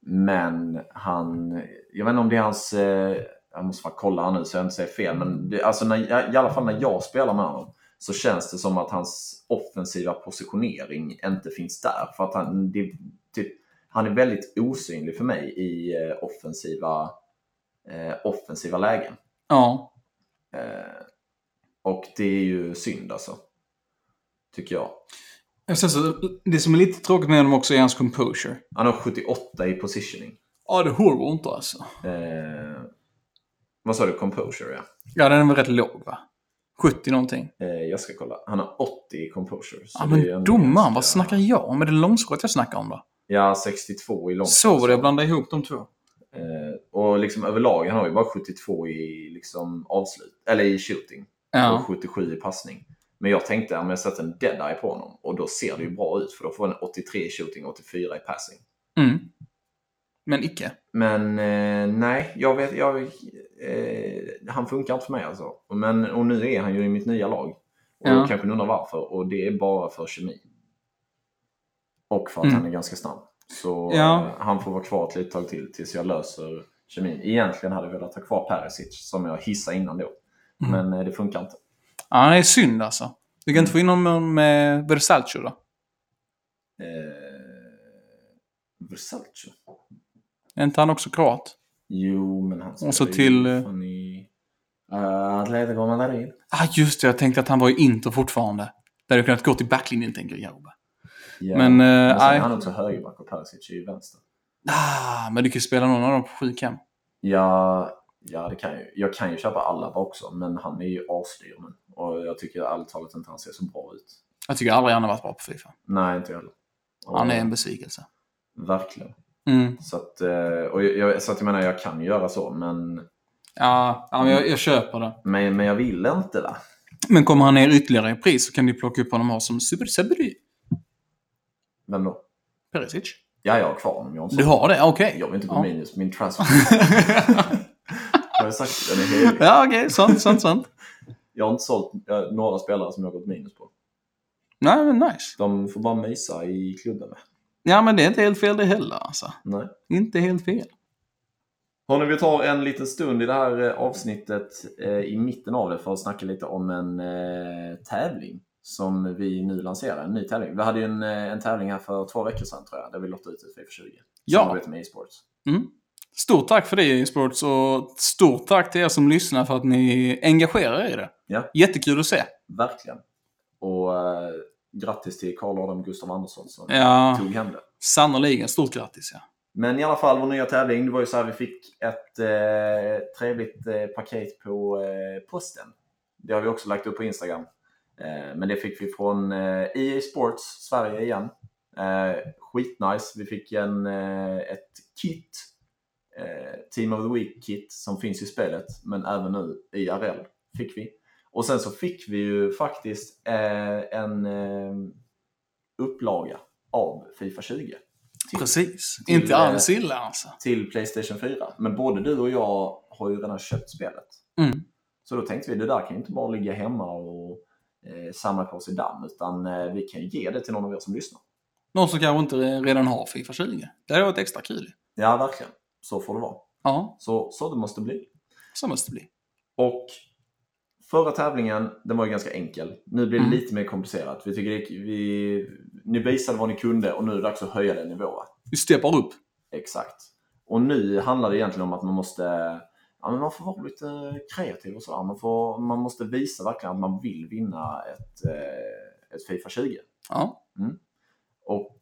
Men han, jag vet inte om det är hans, eh, jag måste fan kolla här nu så jag inte säger fel. Men det, alltså när, i alla fall när jag spelar med honom så känns det som att hans offensiva positionering inte finns där. För att han, det, typ, han är väldigt osynlig för mig i eh, offensiva, eh, offensiva lägen. ja. Eh, och det är ju synd alltså. Tycker jag. Och Sen så, det som är lite tråkigt med honom också är hans composure. Han har 78 i positioning. Ja, det håller inte alltså. Eh, vad sa du? Composure ja. Ja, den är väl rätt låg va? 70 någonting. Eh, jag ska kolla. Han har 80 i composure. Ja, men domaren, ganska- vad snackar jag om? Är det långskott jag snackar om då? Ja, 62 i långt. Så var det, jag blandade ihop de två. Eh, och liksom överlag, han har ju bara 72 i liksom avslut. Eller i shooting. Och Ja, 77 i passning. Men jag tänkte om jag sätter en dead-eye på honom och då ser det ju bra ut för då får han 83 i shooting och 84 i passing. mm. Men icke. Men eh, nej, jag vet, jag, eh, han funkar inte för mig alltså. Men, och nu är han ju i mitt nya lag. Och Ja. kanske undrar varför. Och det är bara för kemi. Och för att Mm. han är ganska snabb. Så Ja. eh, han får vara kvar ett litet tag till tills jag löser kemin. Egentligen hade jag velat ha kvar Perisic som jag hissade innan då. Mm. Men eh, det funkar inte. Ja, det är synd alltså. Du kan inte få in någon med Versalcio då? Eh, Versalce? Är inte han också kroat? Jo, men han Och så spelar till, ju eh, fan i uh, Atletico Madrid. Ah, just det. Jag tänkte att han var i Inter fortfarande. Där hade kunnat gå till backlinjen, tänker jag. Ja. Men, eh, sen är han också högerback och Perisic är ju vänster. Ah, men du kan ju spela någon av dem på sjukhem. Ja, ja, det kan jag ju. Jag kan ju köpa Alaba också, men han är ju asdyr nu. Och jag tycker ärligt talat inte han ser så bra ut. Jag tycker aldrig han har varit bra på Fifa. Nej, inte jag heller. Och- Han är en besvikelse. Verkligen. Mm. Så att, eh, och jag, så att jag menar, jag kan ju göra så, men, Ja, jag, jag köper det. men, men jag vill inte va? Men kommer han ner ytterligare i pris så kan du plocka upp honom här som Super Sabri. Vem då? Perisic. Ja, jag har kvar honom. Du har det? Okej. jag vill inte gå Ja. minus min transfer. jag sagt? Den är helig. Ja, okej. Sant, sant, sant. Jag har inte sålt eh, några spelare som jag har gått minus på. Nej, men nice. De får bara mysa i klubben med. Ja, men det är inte helt fel det heller alltså. Nej. Inte helt fel. Hörni, vi tar en liten stund i det här eh, avsnittet eh, i mitten av det för att snacka lite om en eh, tävling som vi nu lanserar. En ny tävling. Vi hade ju en, eh, en tävling här för två veckor sedan tror jag, där vi lottade ut ett Fifa 20. Ja. Samarbete med e-sports. Mm. Stort tack för det e-sports och stort tack till er som lyssnar för att ni engagerar er i det. Ja. Jättekul att se. Verkligen. Och eh, grattis till Karl Adam Gustav Andersson som Ja, tog hem det. sannoliken. Stort grattis ja. Men i alla fall, vår nya tävling, det var ju så här vi fick ett eh, trevligt eh, paket på eh, posten. Det har vi också lagt upp på Instagram. Eh, men det fick vi från eh, EA Sports Sverige igen. Eh, skitnice. Vi fick en, eh, ett kit, Team of the Week-kit som finns i spelet, men även nu i RL fick vi. Och sen så fick vi ju faktiskt eh, en eh, upplaga av Fifa 20 till- Precis. till, Inte eh, alls illa alltså. till Playstation 4. Men både du och jag har ju redan köpt spelet. Mm. Så då tänkte vi, det där kan ju inte bara ligga hemma och eh, samla på sig damm, utan eh, vi kan ju ge det till någon av er som lyssnar. Någon som kanske inte redan har Fifa 20. Det hade varit extra kul. Ja, verkligen. Så får det vara. Ja, Så, så det måste bli. så måste det bli. Och förra tävlingen, den var ju ganska enkel. Nu blir det Mm. lite mer komplicerat. Vi tycker det, vi, ni visade vad ni kunde och nu är det dags att höja den nivån. Vi steppar upp. Exakt. Och nu handlar det egentligen om att man måste ja, men man får vara lite kreativ och sådär. Man, får, man måste visa verkligen att man vill vinna ett, eh, ett Fifa 20. Ja. Och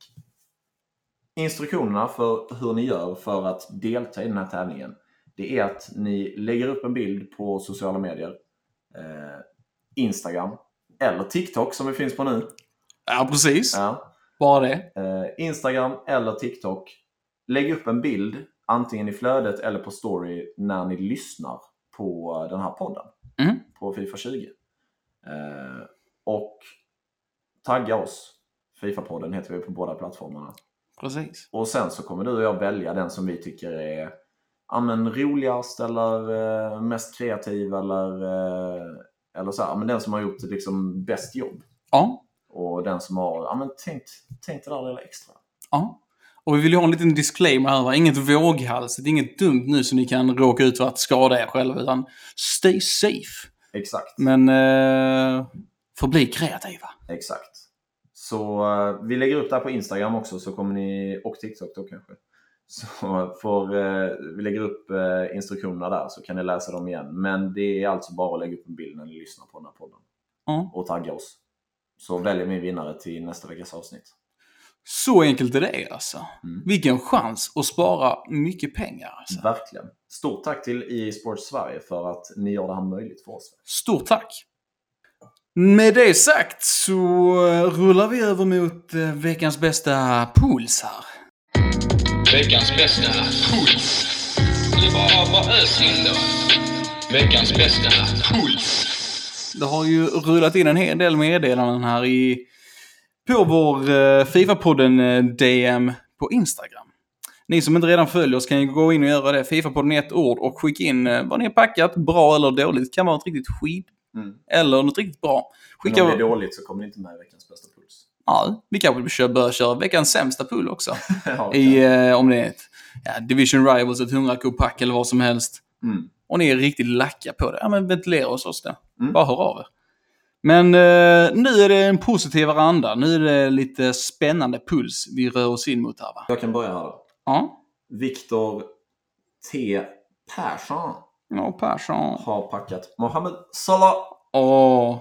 instruktionerna för hur ni gör för att delta i den här tävlingen det är att ni lägger upp en bild på sociala medier. Eh, Instagram eller TikTok som vi finns på nu. Ja, precis. Ja. Bara det. Eh, Instagram eller TikTok. Lägg upp en bild antingen i flödet eller på story när ni lyssnar på den här podden. Mm. På Fifa 20. Eh, och tagga oss. Fifa-podden heter vi på båda plattformarna. Precis. Och sen så kommer du och jag välja den som vi tycker är ja, men, roligast eller eh, mest kreativ eller, eh, eller så här, men den som har gjort liksom bäst jobb. Ja. Och den som har ja, men, tänkt, tänkt det där lilla extra. Ja. Och vi vill ju ha en liten disclaimer här. Va? Inget våghalsigt, inget dumt nu så ni kan råka ut för att skada er själva. Utan stay safe. Exakt. Men eh, förbli kreativa. Exakt. Så eh, vi lägger upp det här på Instagram också så kommer ni, och TikTok då kanske. Så får, eh, vi lägger upp eh, instruktionerna där så kan ni läsa dem igen. Men det är alltså bara att lägga upp en bild när ni lyssnar på den här podden. Ja. Och tagga oss. Så väljer vi en vinnare till nästa veckas avsnitt. Så enkelt är det alltså. Mm. Vilken chans att spara mycket pengar. Alltså. Verkligen. Stort tack till EA Sports Sverige för att ni gör det här möjligt för oss. Stort tack! Med det sagt så eh, rullar vi över mot eh, veckans bästa pools här. Veckans bästa puls. Det är bara, ös in då. Veckans bästa puls. Det har ju rullat in en hel del meddelanden här i, på vår eh, Fifa-podden DM på Instagram. Ni som inte redan följer oss kan ju gå in och göra det. Fifa på den ett ord och skicka in vad ni har packat. Bra eller dåligt. kan vara ett riktigt skit. Mm. Eller något riktigt bra. Men Skicka... om det är dåligt så kommer det inte med i veckans bästa puls. Ja, vi kanske bör köra veckans sämsta pull också. ja, I, eh, om det är ett ja, Division Rivals, ett 100 pack eller vad som helst. mm. Och ni är riktigt lacka på det. Ja, men ventilera hos oss då. Mm. Bara hör av er. Men eh, nu är det en positivare anda. Nu är det lite spännande puls vi rör oss in mot här va? Jag kan börja här då. Ja. Viktor T. Persson Ja, Persson. har packat Mohamed Salah. Åh.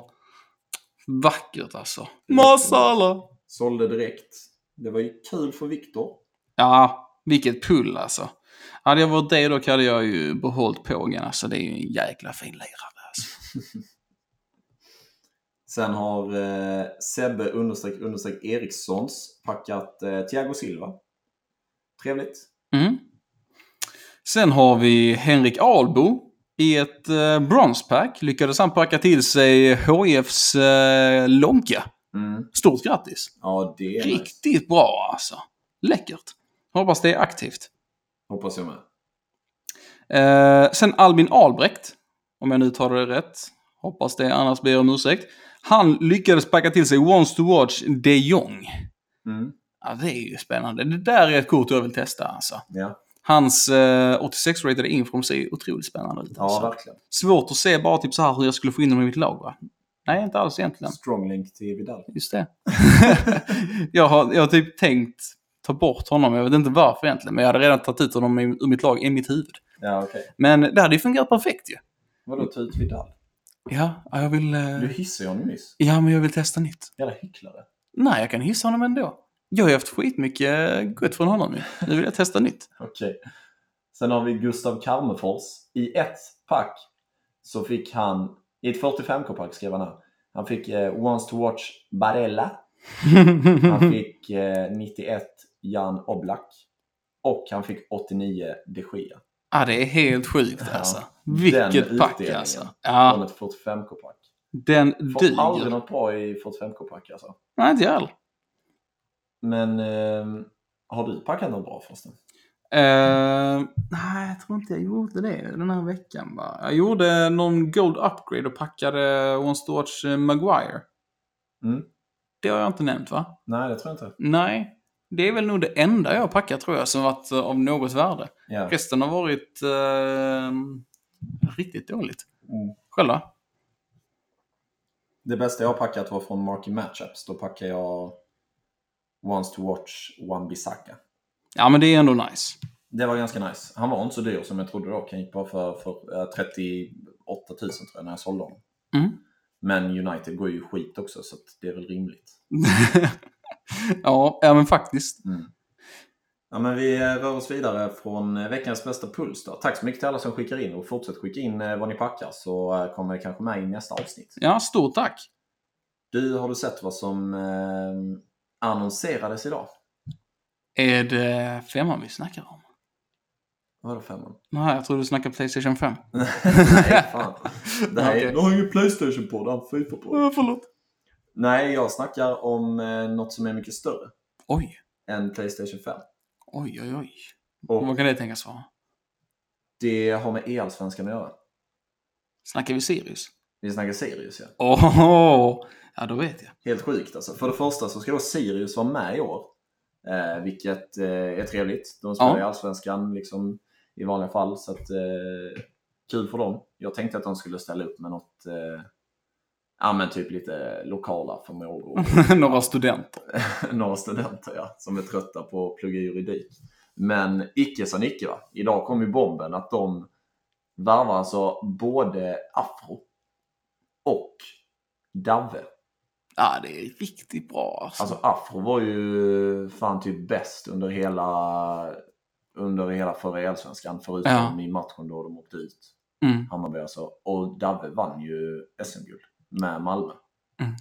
Vackert alltså. Masala. Sålde direkt. Det var ju kul för Viktor. Ja, vilket pull alltså. Hade jag varit det då hade jag ju behållit pågen. Alltså det är ju en jäkla fin lirare alltså. Sen har eh, Sebbe understreck understreck Erikssons packat eh, Thiago Silva. Trevligt. Mm. Sen har vi Henrik Albo i ett eh, bronspack. Lyckades han packa till sig HIFs eh, Lonka. Mm. Stort grattis! Ja, det är. Riktigt bra alltså. Läckert. Hoppas det är aktivt. Hoppas jag med. Eh, sen Albin Albrecht, om jag nu tar det rätt. Hoppas det, annars ber jag om ursäkt. Han lyckades packa till sig Wants to Watch de Jong. Mm. Ja, det är ju spännande. Det där är ett kort jag vill testa alltså. Ja, Hans eh, 86-ratade infrom ser otroligt spännande ut. ja Alltså. verkligen. Svårt att se bara typ så här hur jag skulle få in honom i mitt lag va? Nej, inte alls egentligen. Strong link till Vidal. Just det. jag, har, jag har typ tänkt ta bort honom. Jag vet inte varför egentligen. Men jag hade redan tagit ut honom i- ur mitt lag i mitt huvud. Ja, okej. Men det hade ju fungerat perfekt ju. Vadå ta ut Vidal? Ja, ja, jag vill... eh, Du hissade ju honom nyss. Ja, men jag vill testa nytt. Jävla hycklare. Nej, jag kan hissa honom ändå. Jag har ju haft skitmycket gott från honom ju. Nu vill jag testa nytt. Okej. Sen har vi Gustav Karmefors. I ett pack så fick han, i ett 45k-pack skrev han här. Han fick eh, Wants to Watch Barella. Han fick eh, 91 Jan Oblak. Och han fick 89 de Gia. Ja, det är helt sjukt alltså. Den Vilket pack alltså. Från Ja, ett 45k-pack. den Får aldrig duger. något bra i 45k-pack alltså. Nej, inte jag heller. Men ehm, har du packat något bra förresten? Eh, nej, jag tror inte jag gjorde det den här veckan. Va? Jag gjorde någon Gold Upgrade och packade One Storch eh, Maguire. Mm. Det har jag inte nämnt va? Nej, det tror jag inte. Nej. Det är väl nog det enda jag har packat tror jag som varit eh, av något värde. Ja. Resten har varit eh, riktigt dåligt. Mm. Själva? Det bästa jag har packat var från Marky Matchups. Då packade jag Wants to Watch One Bisaka. Ja, men det är ändå nice. Det var ganska nice. Han var inte så dyr som jag trodde då. Han gick bara för, för eh, 38 000 tror jag när jag sålde honom. Mm. Men United går ju skit också så det är väl rimligt. ja, ja, men faktiskt. Ja, men vi eh, rör oss vidare från eh, veckans bästa puls. Då. Tack så mycket till alla som skickar in och fortsätt skicka in eh, vad ni packar så eh, kommer det kanske med i nästa avsnitt. Ja, stort tack. Du, har du sett vad som eh, annonserades idag? Är det femman vi snackar om? Vadå femman? Nej, jag tror du snackar Playstation 5. Nej, fan. Det här är, Okej. Du har ju Playstation på, det har Fifa på. Uh, förlåt. Nej, jag snackar om eh, något som är mycket större Oj, än Playstation 5. oj, oj, oj. Och Vad kan det tänkas vara? det har med E-allsvenskan att göra. Snackar vi Sirius? Vi snackar Sirius, ja. Åh, ja då vet jag. Helt sjukt alltså. För det första så ska då Sirius vara med i år. Eh, vilket eh, är trevligt. De spelar Ja. i Allsvenskan liksom, i vanliga fall. Så att, eh, kul för dem. Jag tänkte att de skulle ställa upp med något, eh, ja men typ lite lokala förmågor. Några studenter. Några studenter ja, som är trötta på att plugga juridik. Men icke sa Nicke va. Idag kom ju bomben att de värvar alltså både Afro och Davve. Ja, det är riktigt bra alltså. Alltså Afro var ju fan typ bäst under hela under hela förra allsvenskan förutom Ja. i matchen då de åkte ut. Mm. Hammarby alltså. Och Davve vann ju SM-guld med Malmö. Mm.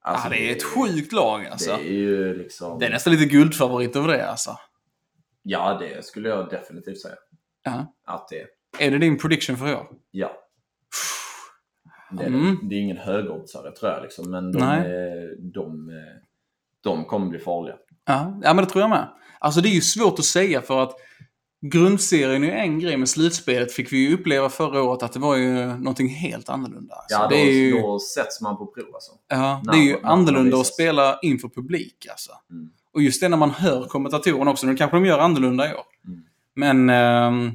Alltså, ja, det är ett sjukt lag alltså. Det är ju liksom... Det är nästan lite guldfavorit över det alltså. Ja, det skulle jag definitivt säga. Ja. Att det är. Är det din prediction för i år? Ja. Det är, Mm. det är ingen högoddsare tror jag liksom, men de, de, eh, de kommer bli farliga. Ja, ja, men det tror jag med. Alltså det är ju svårt att säga för att grundserien är en grej, men slutspelet fick vi ju uppleva förra året att det var ju någonting helt annorlunda. Alltså, Ja, då, det är ju, då sätts man på prov alltså. ja, när- det är ju annorlunda att spela inför publik alltså. Mm. Och just det när man hör kommentatorerna också, nu kanske de gör annorlunda i år. Mm. Men ja,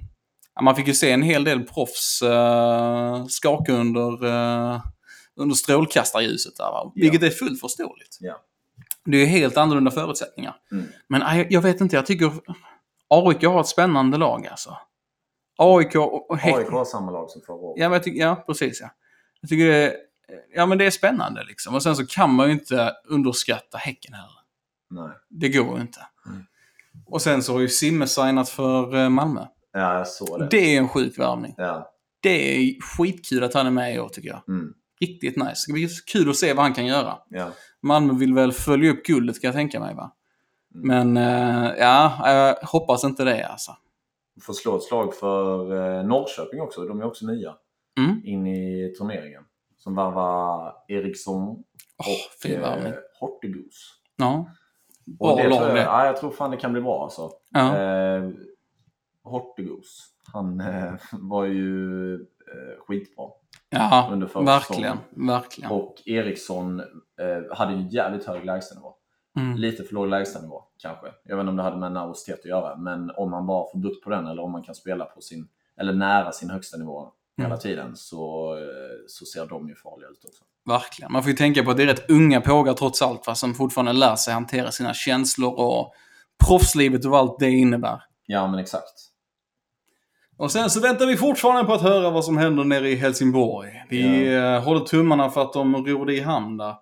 man fick ju se en hel del proffs uh, skaka under, uh, under strålkastarljuset där, va? vilket är fullt förståeligt. Ja. Det är helt annorlunda förutsättningar. Mm. Men aj, jag, jag vet inte, jag tycker AIK har ett spännande lag alltså. AIK och, och Häcken. AIK har samma lag som förra året. Ja, men jag tycker, ja, precis ja. Jag tycker det är, ja, men det är spännande liksom. Och sen så kan man ju inte underskatta Häcken heller. Nej. Det går ju inte. Mm. Och sen så har ju Simme signat för eh, Malmö. Ja, jag såg det. Det är en sjuk värvning. Ja. Det är skitkul att han är med i år tycker jag. Mm. Riktigt nice. Det ska bli kul att se vad han kan göra. Ja. Malmö vill väl följa upp guldet kan jag tänka mig va? Mm. Men eh, ja, jag hoppas inte det alltså. Får slå ett slag för eh, Norrköping också. De är också nya Mm. in i turneringen. Som värvar Eriksson och värvning. eh, Hortegus. Ja. Bra lag det. ja, jag tror fan det kan bli bra alltså. Ja. Eh, Hortegus, han eh, var ju eh, skitbra. Ja, under förra verkligen. Verkligen. Och Eriksson eh, hade ju jävligt hög lägstanivå. Mm. Lite för låg lägstanivå kanske. Jag vet inte om det hade med nervositet att göra, men om man bara får bukt på den eller om man kan spela på sin, eller nära sin högsta nivå hela Mm. tiden så, eh, så ser de ju farliga ut också. Verkligen. Man får ju tänka på att det är rätt unga pågar trots allt, va, som fortfarande lär sig hantera sina känslor och proffslivet och allt det innebär. Ja, men exakt. Och sen så väntar vi fortfarande på att höra vad som händer nere i Helsingborg. Vi eh, håller tummarna för att de ror det i hamn där.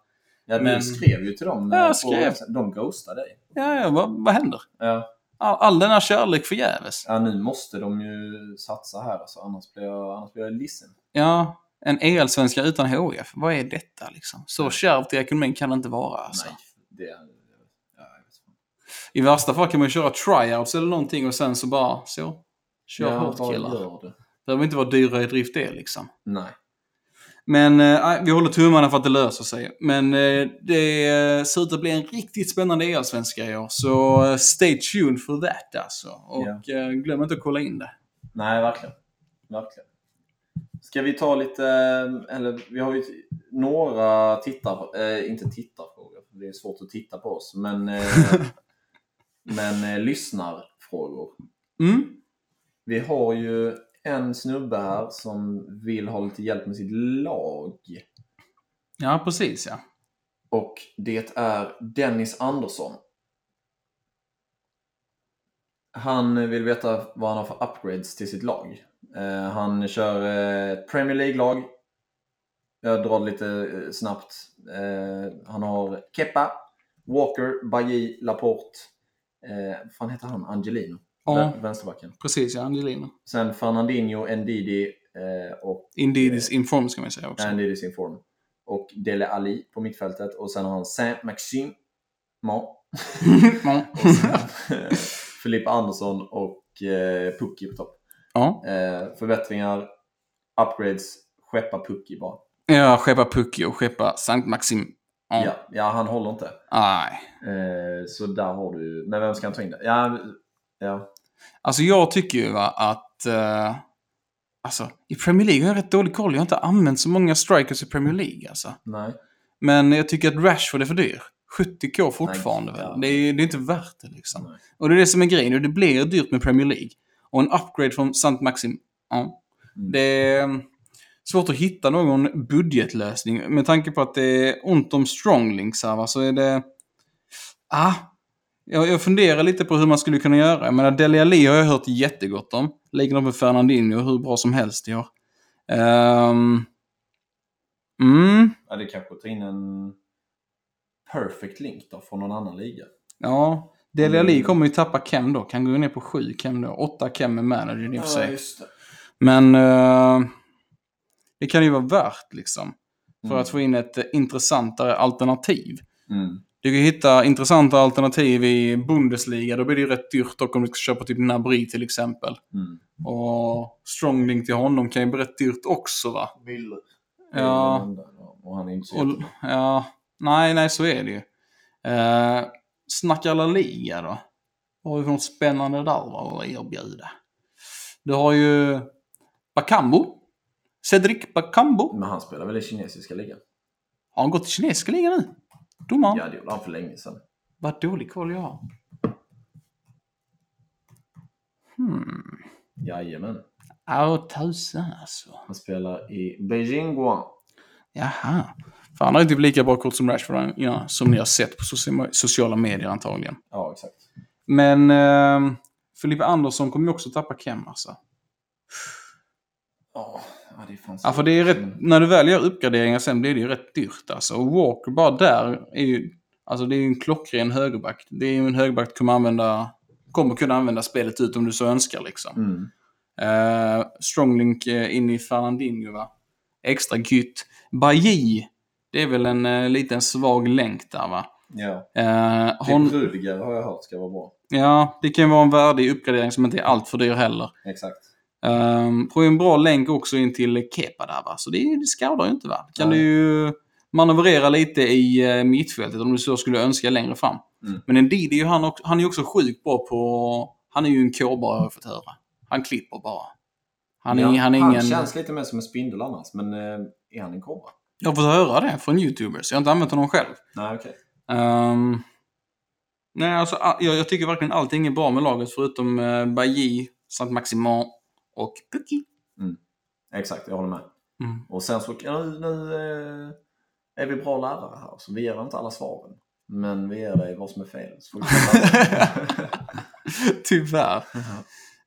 Ja, du Men- skrev ju till dem. Ja, eh, på- skrev. De ghostade dig. Ja, ja vad, vad händer? Ja. All, all denna kärlek förgäves. ja, nu måste de ju satsa här alltså, annars blir jag, annars blir jag ledsen. Ja, en EL-svenska utan HF. Vad är detta liksom? Så kärvt i ekonomin kan det inte vara alltså. Nej, det... Ja, vet inte. I värsta fall kan man ju köra tryouts eller någonting och sen så bara så. Kör Ja, hårt killar. behöver inte vara dyrare i drift det liksom. Nej. Men eh, vi håller tummarna för att det löser sig. Men eh, det eh, ser ut att bli en riktigt spännande EL-svenska i år. Så eh, stay tuned for that alltså. Och Ja. eh, glöm inte att kolla in det. Nej, verkligen. Verkligen. Ska vi ta lite, eller vi har ju några tittar, eh, inte tittarfrågor, det är svårt att titta på oss, men, eh, men eh, lyssnarfrågor. Mm? Vi har ju en snubbe här som vill ha lite hjälp med sitt lag. Ja, precis ja. Och det är Dennis Andersson. Han vill veta vad han har för upgrades till sitt lag. Eh, han kör eh, ett Premier League-lag. Jag drar lite eh, snabbt. Eh, han har Kepa, Walker, Bailly, Laporte. Eh, vad fan heter han? Angelino? Ja. Vän- Vänsterbacken. Precis ja, Angelina. Sen Fernandinho, Ndidi eh, och Indeed is informed ska man säga också. Andy is inform. Och Dele Ali på mittfältet. Och sen har han Saint-Maxime. Och sen Filippa Andersson och eh, Pucki på topp. ja. Eh, förbättringar, upgrades, skeppa Pucki bara. Ja, skeppa Pucki och skeppa Sankt Maxim. Ja. Ja, ja, han håller inte. Nej. Eh, så där har du... Men vem ska han ta in det? Ja, ja. Alltså jag tycker ju va, att... eh, alltså, i Premier League har jag rätt dålig koll. Jag har inte använt så många strikers i Premier League alltså. Nej. Men jag tycker att Rashford är för dyr. 70k fortfarande Nej, ja. Det är, det är inte värt det liksom. Nej. Och det är det som är grejen. och Det blir dyrt med Premier League. Och en upgrade från St. Maxim. Ja. Mm. Det är mm, svårt att hitta någon budgetlösning. Med tanke på att det är ont om stronglinks här va, så är det... Ah, jag, jag funderar lite på hur man skulle kunna göra. Jag menar, Dele Alli har jag hört jättegott om. De med Fernandinho hur bra som helst i år. Ehm, mm, Ja, det kanske ta in en perfect link då från någon annan liga. ja. Dele Alli Mm. kommer ju tappa Kem då. Kan gå ner på 7 Kem då. 8 Kem med manager i och för sig. Men eh, det kan ju vara värt liksom. För Mm. att få in ett intressantare alternativ. Mm. Du kan hitta intressanta alternativ i Bundesliga. Då blir det ju rätt dyrt dock om du ska köpa typ Nabri till exempel. Mm. Och Stronglink till honom kan ju bli rätt dyrt också va? Wille. Ja. Och han är inte så Och, ja, nej, nej, så är det ju. Eh, snackar La Liga då. Vad har vi för något spännande där va, att erbjuda? Du har ju Bakambu. Cedric Bakambu. Men han spelar väl i kinesiska ligan? Har han gått till kinesiska ligan nu? Domaren. Ja, det gjorde han för länge sedan. Vad dålig koll jag har. Hmm. Jajamän. Ja, tusan alltså. Han spelar i Beijing Guan. Jaha. För han har ju typ lika bra kort som Rashford, ja, som ni har sett på soci- sociala medier antagligen. Ja, exakt. Men eh, Filippe Andersson kommer ju också tappa Kem alltså. Ja, ja, det är fan Ja, för det är rätt, när du väl gör uppgraderingar sen blir det ju rätt dyrt alltså. Och Walker bara där är ju, alltså det är ju en klockren högerback. Det är ju en högerback som kommer använda, kommer kunna använda spelet ut om du så önskar liksom. Mm. Eh, Stronglink eh, in i Fernandinho va. Extra gytt. Bailly, det är väl en eh, liten svag länk där va. Ja. Typ hon, Rudiger har jag hört ska vara bra. ja, det kan ju vara en värdig uppgradering som inte är allt för dyr heller. Exakt. Um, får ju en bra länk också in till Kepa där va, så det, det skadar ju inte va. Kan Nej. du ju manövrera lite i uh, mittfältet om du så skulle önska längre fram. Mm. Men Ndidi är ju han, han är också sjukt bra på, han är ju en kåbare har jag fått höra. Han klipper bara. Han är, ja, han är han ingen... känns lite mer som en spindel annars, men eh, är han en kobra? Jag har fått höra det från YouTubers, jag har inte använt honom själv. Nej, okej. Ehm, nej, alltså jag, jag tycker verkligen allting är bra med laget förutom uh, Bailly, Saint Maximin och Pucky. Exakt, jag håller med. Mm. Och sen så, nu, nu eh, är vi bra lärare här, så vi ger inte alla svaren. Men vi ger dig vad som är fel. Tyvärr.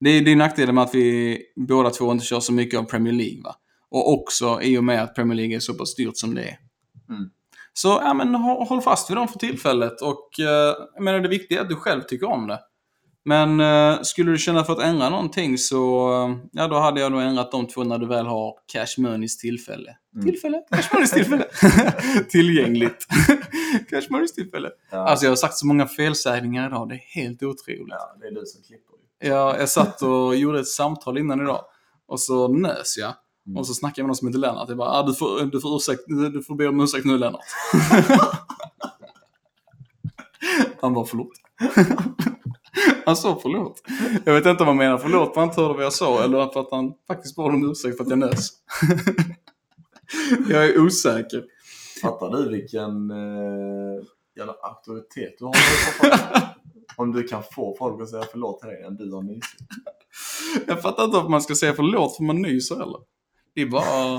Det är, det är nackdelen med att vi båda två inte kör så mycket av Premier League. Va? Och också i och med att Premier League är så pass dyrt som det är. Mm. Så ja, men, hå- håll fast vid dem för tillfället. Och eh, jag menar, det viktiga är att du själv tycker om det. Men eh, skulle du känna för att ändra någonting så eh, ja, då hade jag nog ändrat de två när du väl har Cash Moneys tillfälle. Mm. Tillfälle? Cash Moneys tillfälle. Tillgängligt. Cash Moneys tillfälle. ja, Alltså jag har sagt så många felsägningar idag, det är helt otroligt. ja, det är du som klipper. ju. Jag, satt och gjorde ett samtal innan idag. Och så nös jag. Mm. Och så snackade jag med någon som heter Lennart. Jag bara, ah, du, får, du, får ursäkt, du får be om ursäkt nu Lennart. Han bara, förlåt. Han sa förlåt. Jag vet inte om han menar förlåt för han inte hörde vad jag sa eller för att han faktiskt bad om ursäkt för att jag nös. jag är osäker. Fattar du vilken eh, jävla auktoritet du har? Om du kan få folk att säga förlåt till dig än du har mysigt. Jag fattar inte varför man ska säga förlåt för man nyser heller. Det är bara...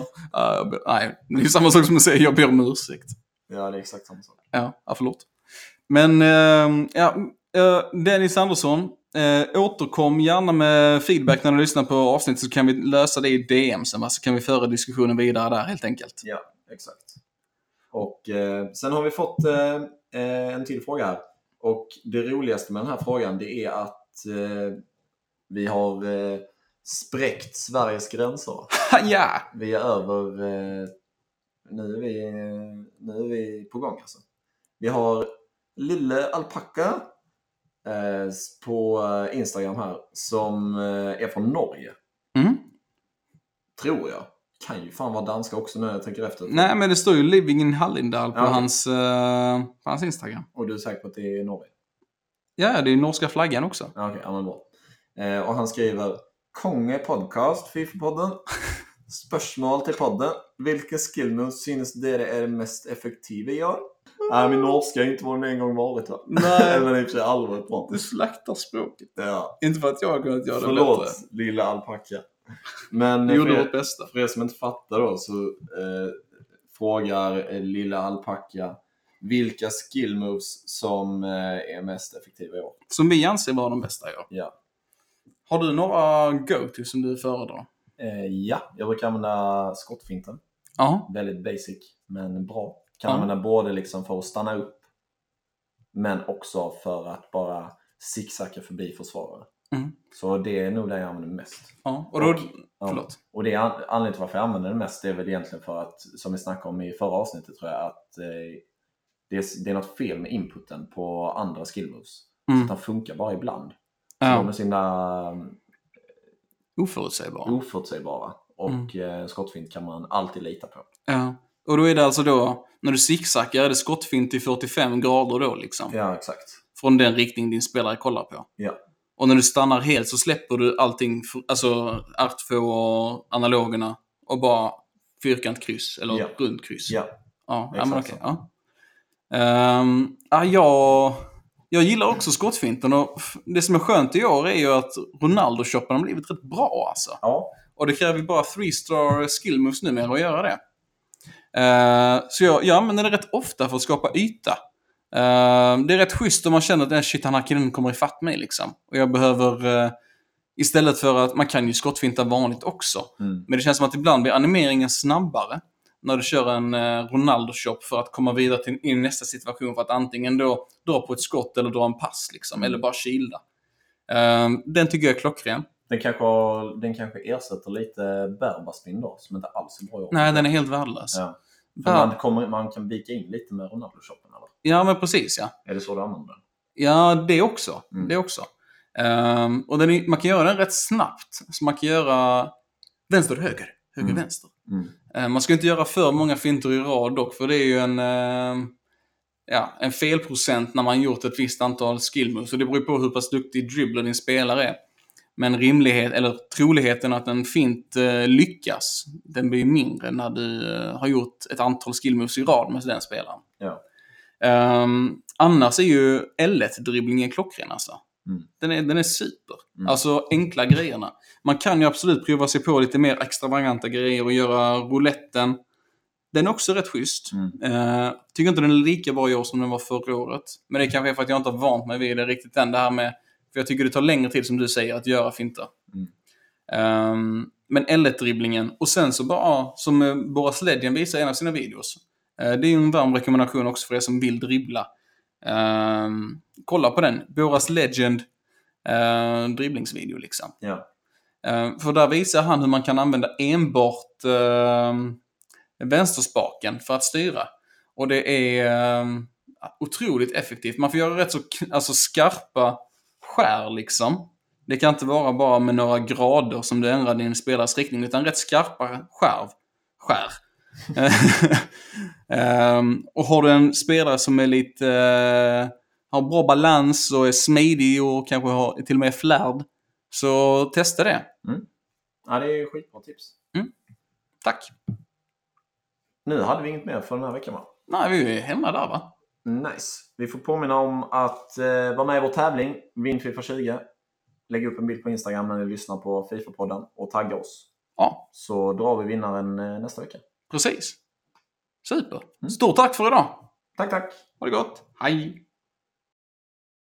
ber- nej, det är samma sak som att säga jag ber om ursäkt. Ja, det är exakt samma sak. Ja, ja förlåt. Men, eh, ja, eh, Dennis Andersson, eh, återkom gärna med feedback när du lyssnar på avsnittet så kan vi lösa det i DM sen, va? så kan vi föra diskussionen vidare där helt enkelt. Ja, exakt. Och eh, sen har vi fått en till fråga här. Och det roligaste med den här frågan det är att vi har spräckt Sveriges gränser. ja! Vi är över... Nu, är vi, nu är vi på gång alltså. Vi har Lille Alpacka på eh, Instagram här som eh, är från Norge. Mm. Tror jag. Kan ju fan vara danska också nu när jag tänker efter. Nej, men det står ju Living in Hallindal på, Ja, hans, eh, på hans Instagram. Och du är säker på att det är Norge? Ja, det är ju norska flaggan också. Ja, Okej, ja men bra. Eh, och han skriver Konge podcast, Fifa-podden. Spörsmål till podden. Vilken skillmoves synes dere är mest effektiva i år? Nej, min norska är inte vad den en gång varit va? Nej. Eller i och för sig aldrig varit bra. Du slaktar språket. Ja. Inte för att jag har kunnat göra det Förlåt, bättre. lilla alpacka. Men Vi eh, gjorde för, vårt bästa. för er som inte fattar då så eh, frågar eh, lilla alpacka vilka skillmoves som eh, är mest effektiva i år. Som vi anser vara de bästa i år. Ja. Har du några go-to som du föredrar? Eh, ja, jag brukar använda skottfinten. Ja. Väldigt basic, men bra. Kan Ja. använda både liksom för att stanna upp, men också för att bara zigzacka förbi försvarare. Mm. Så det är nog det jag använder mest. ja. Och då... Och- Ja. Och det är an- anledningen till varför jag använder det mest det är väl egentligen för att, som vi snackade om i förra avsnittet tror jag, att eh, det, är, det är något fel med inputen på andra skillmoves. Så Mm. att den funkar bara ibland. Så de är Ja. så himla Oförutsägbara. oförutsägbara. Och eh, skottfint kan man alltid lita på. Ja. Och då är det alltså då, när du zigzaggar, är det skottfint i 45 grader då liksom? Ja, exakt. från den riktning din spelare kollar på. Ja. Och när du stannar helt så släpper du allting, alltså R2 och analogerna och bara fyrkant kryss eller Ja. runt kryss. Ja. Ja, Exakt men så. ja. Ehm, ja, jag, jag gillar också skottfinten och det som är skönt i år är ju att Ronaldo-shoppen har blivit rätt bra alltså. Ja. Och det kräver ju bara 3-star skill moves numera att göra det. Eh, så jag, jag använder det rätt ofta för att skapa yta. Eh, det är rätt schysst om man känner att eh, shit, han här killen kommer ifatt mig liksom. Och jag behöver... eh, istället för att... Man kan ju skottfinta vanligt också. Mm. Men det känns som att ibland blir animeringen snabbare när du kör en eh, Ronaldo-shop för att komma vidare till in i nästa situation för att antingen då dra på ett skott eller dra en pass liksom, eller bara kilda. Eh, den tycker jag är klockren. Den kanske, den kanske ersätter lite Berbaspin då, som inte alls är bra. Nej, den är helt värdelös. Ja. Ber- man, kommer, man kan vika in lite med Ronaldo-shoppen eller? Ja, men precis ja. Är det så du använder den? Ja, det också. Mm. Det också. Ehm, och är, man kan göra den rätt snabbt. Så man kan göra vänster, höger, höger, Mm. vänster. Mm. Ehm, man ska inte göra för många finter i rad dock, för det är ju en, ehm, ja, en felprocent när man gjort ett visst antal skill moves. Så det beror på hur pass duktig dribbler din spelare är. Men rimlighet, eller troligheten att en fint eh, lyckas, den blir mindre när du eh, har gjort ett antal skill moves i rad med den spelaren. Ja. Ehm, annars är ju L1-dribblingen klockren alltså. Mm. Den, är, den är super. Mm. Alltså enkla grejerna. Man kan ju absolut prova sig på lite mer extravaganta grejer och göra rouletten. Den är också rätt schysst. Mm. Uh, tycker inte den är lika bra i år som den var förra året. Men det kanske är för att jag inte har vant mig vid det riktigt än. Det här med, för jag tycker det tar längre tid som du säger att göra finter. Mm. Ehm, men L1-dribblingen och sen så bara, som eh, Boras Legend visar i en av sina videos. Eh, det är ju en varm rekommendation också för er som vill dribbla. Ehm, kolla på den. Boras Legend uh, dribblingsvideo liksom. Ja. Eh, för där visar han hur man kan använda enbart uh, vänsterspaken för att styra. Och det är eh, otroligt effektivt. Man får göra rätt så alltså, skarpa skär liksom. Det kan inte vara bara med några grader som du ändrar din spelares riktning, utan rätt skarpa skärv. Skär. Ehm, och har du en spelare som är lite... eh, har bra balans och är smidig och kanske har, till och med är flärd. Så testa det. ja, det är skitbra tips. Tack. Nu hade vi inget mer för den här veckan va? Nej, vi är hemma där va? Nice. Vi får påminna om att eh, vara med i vår tävling, Vinn Fifa 20. Lägg upp en bild på Instagram när ni lyssnar på Fifa-podden och tagga oss. Ja, Så drar vi vinnaren eh, nästa vecka. precis. Super. Stort tack för idag. Tack, tack! Ha det gott. Hej!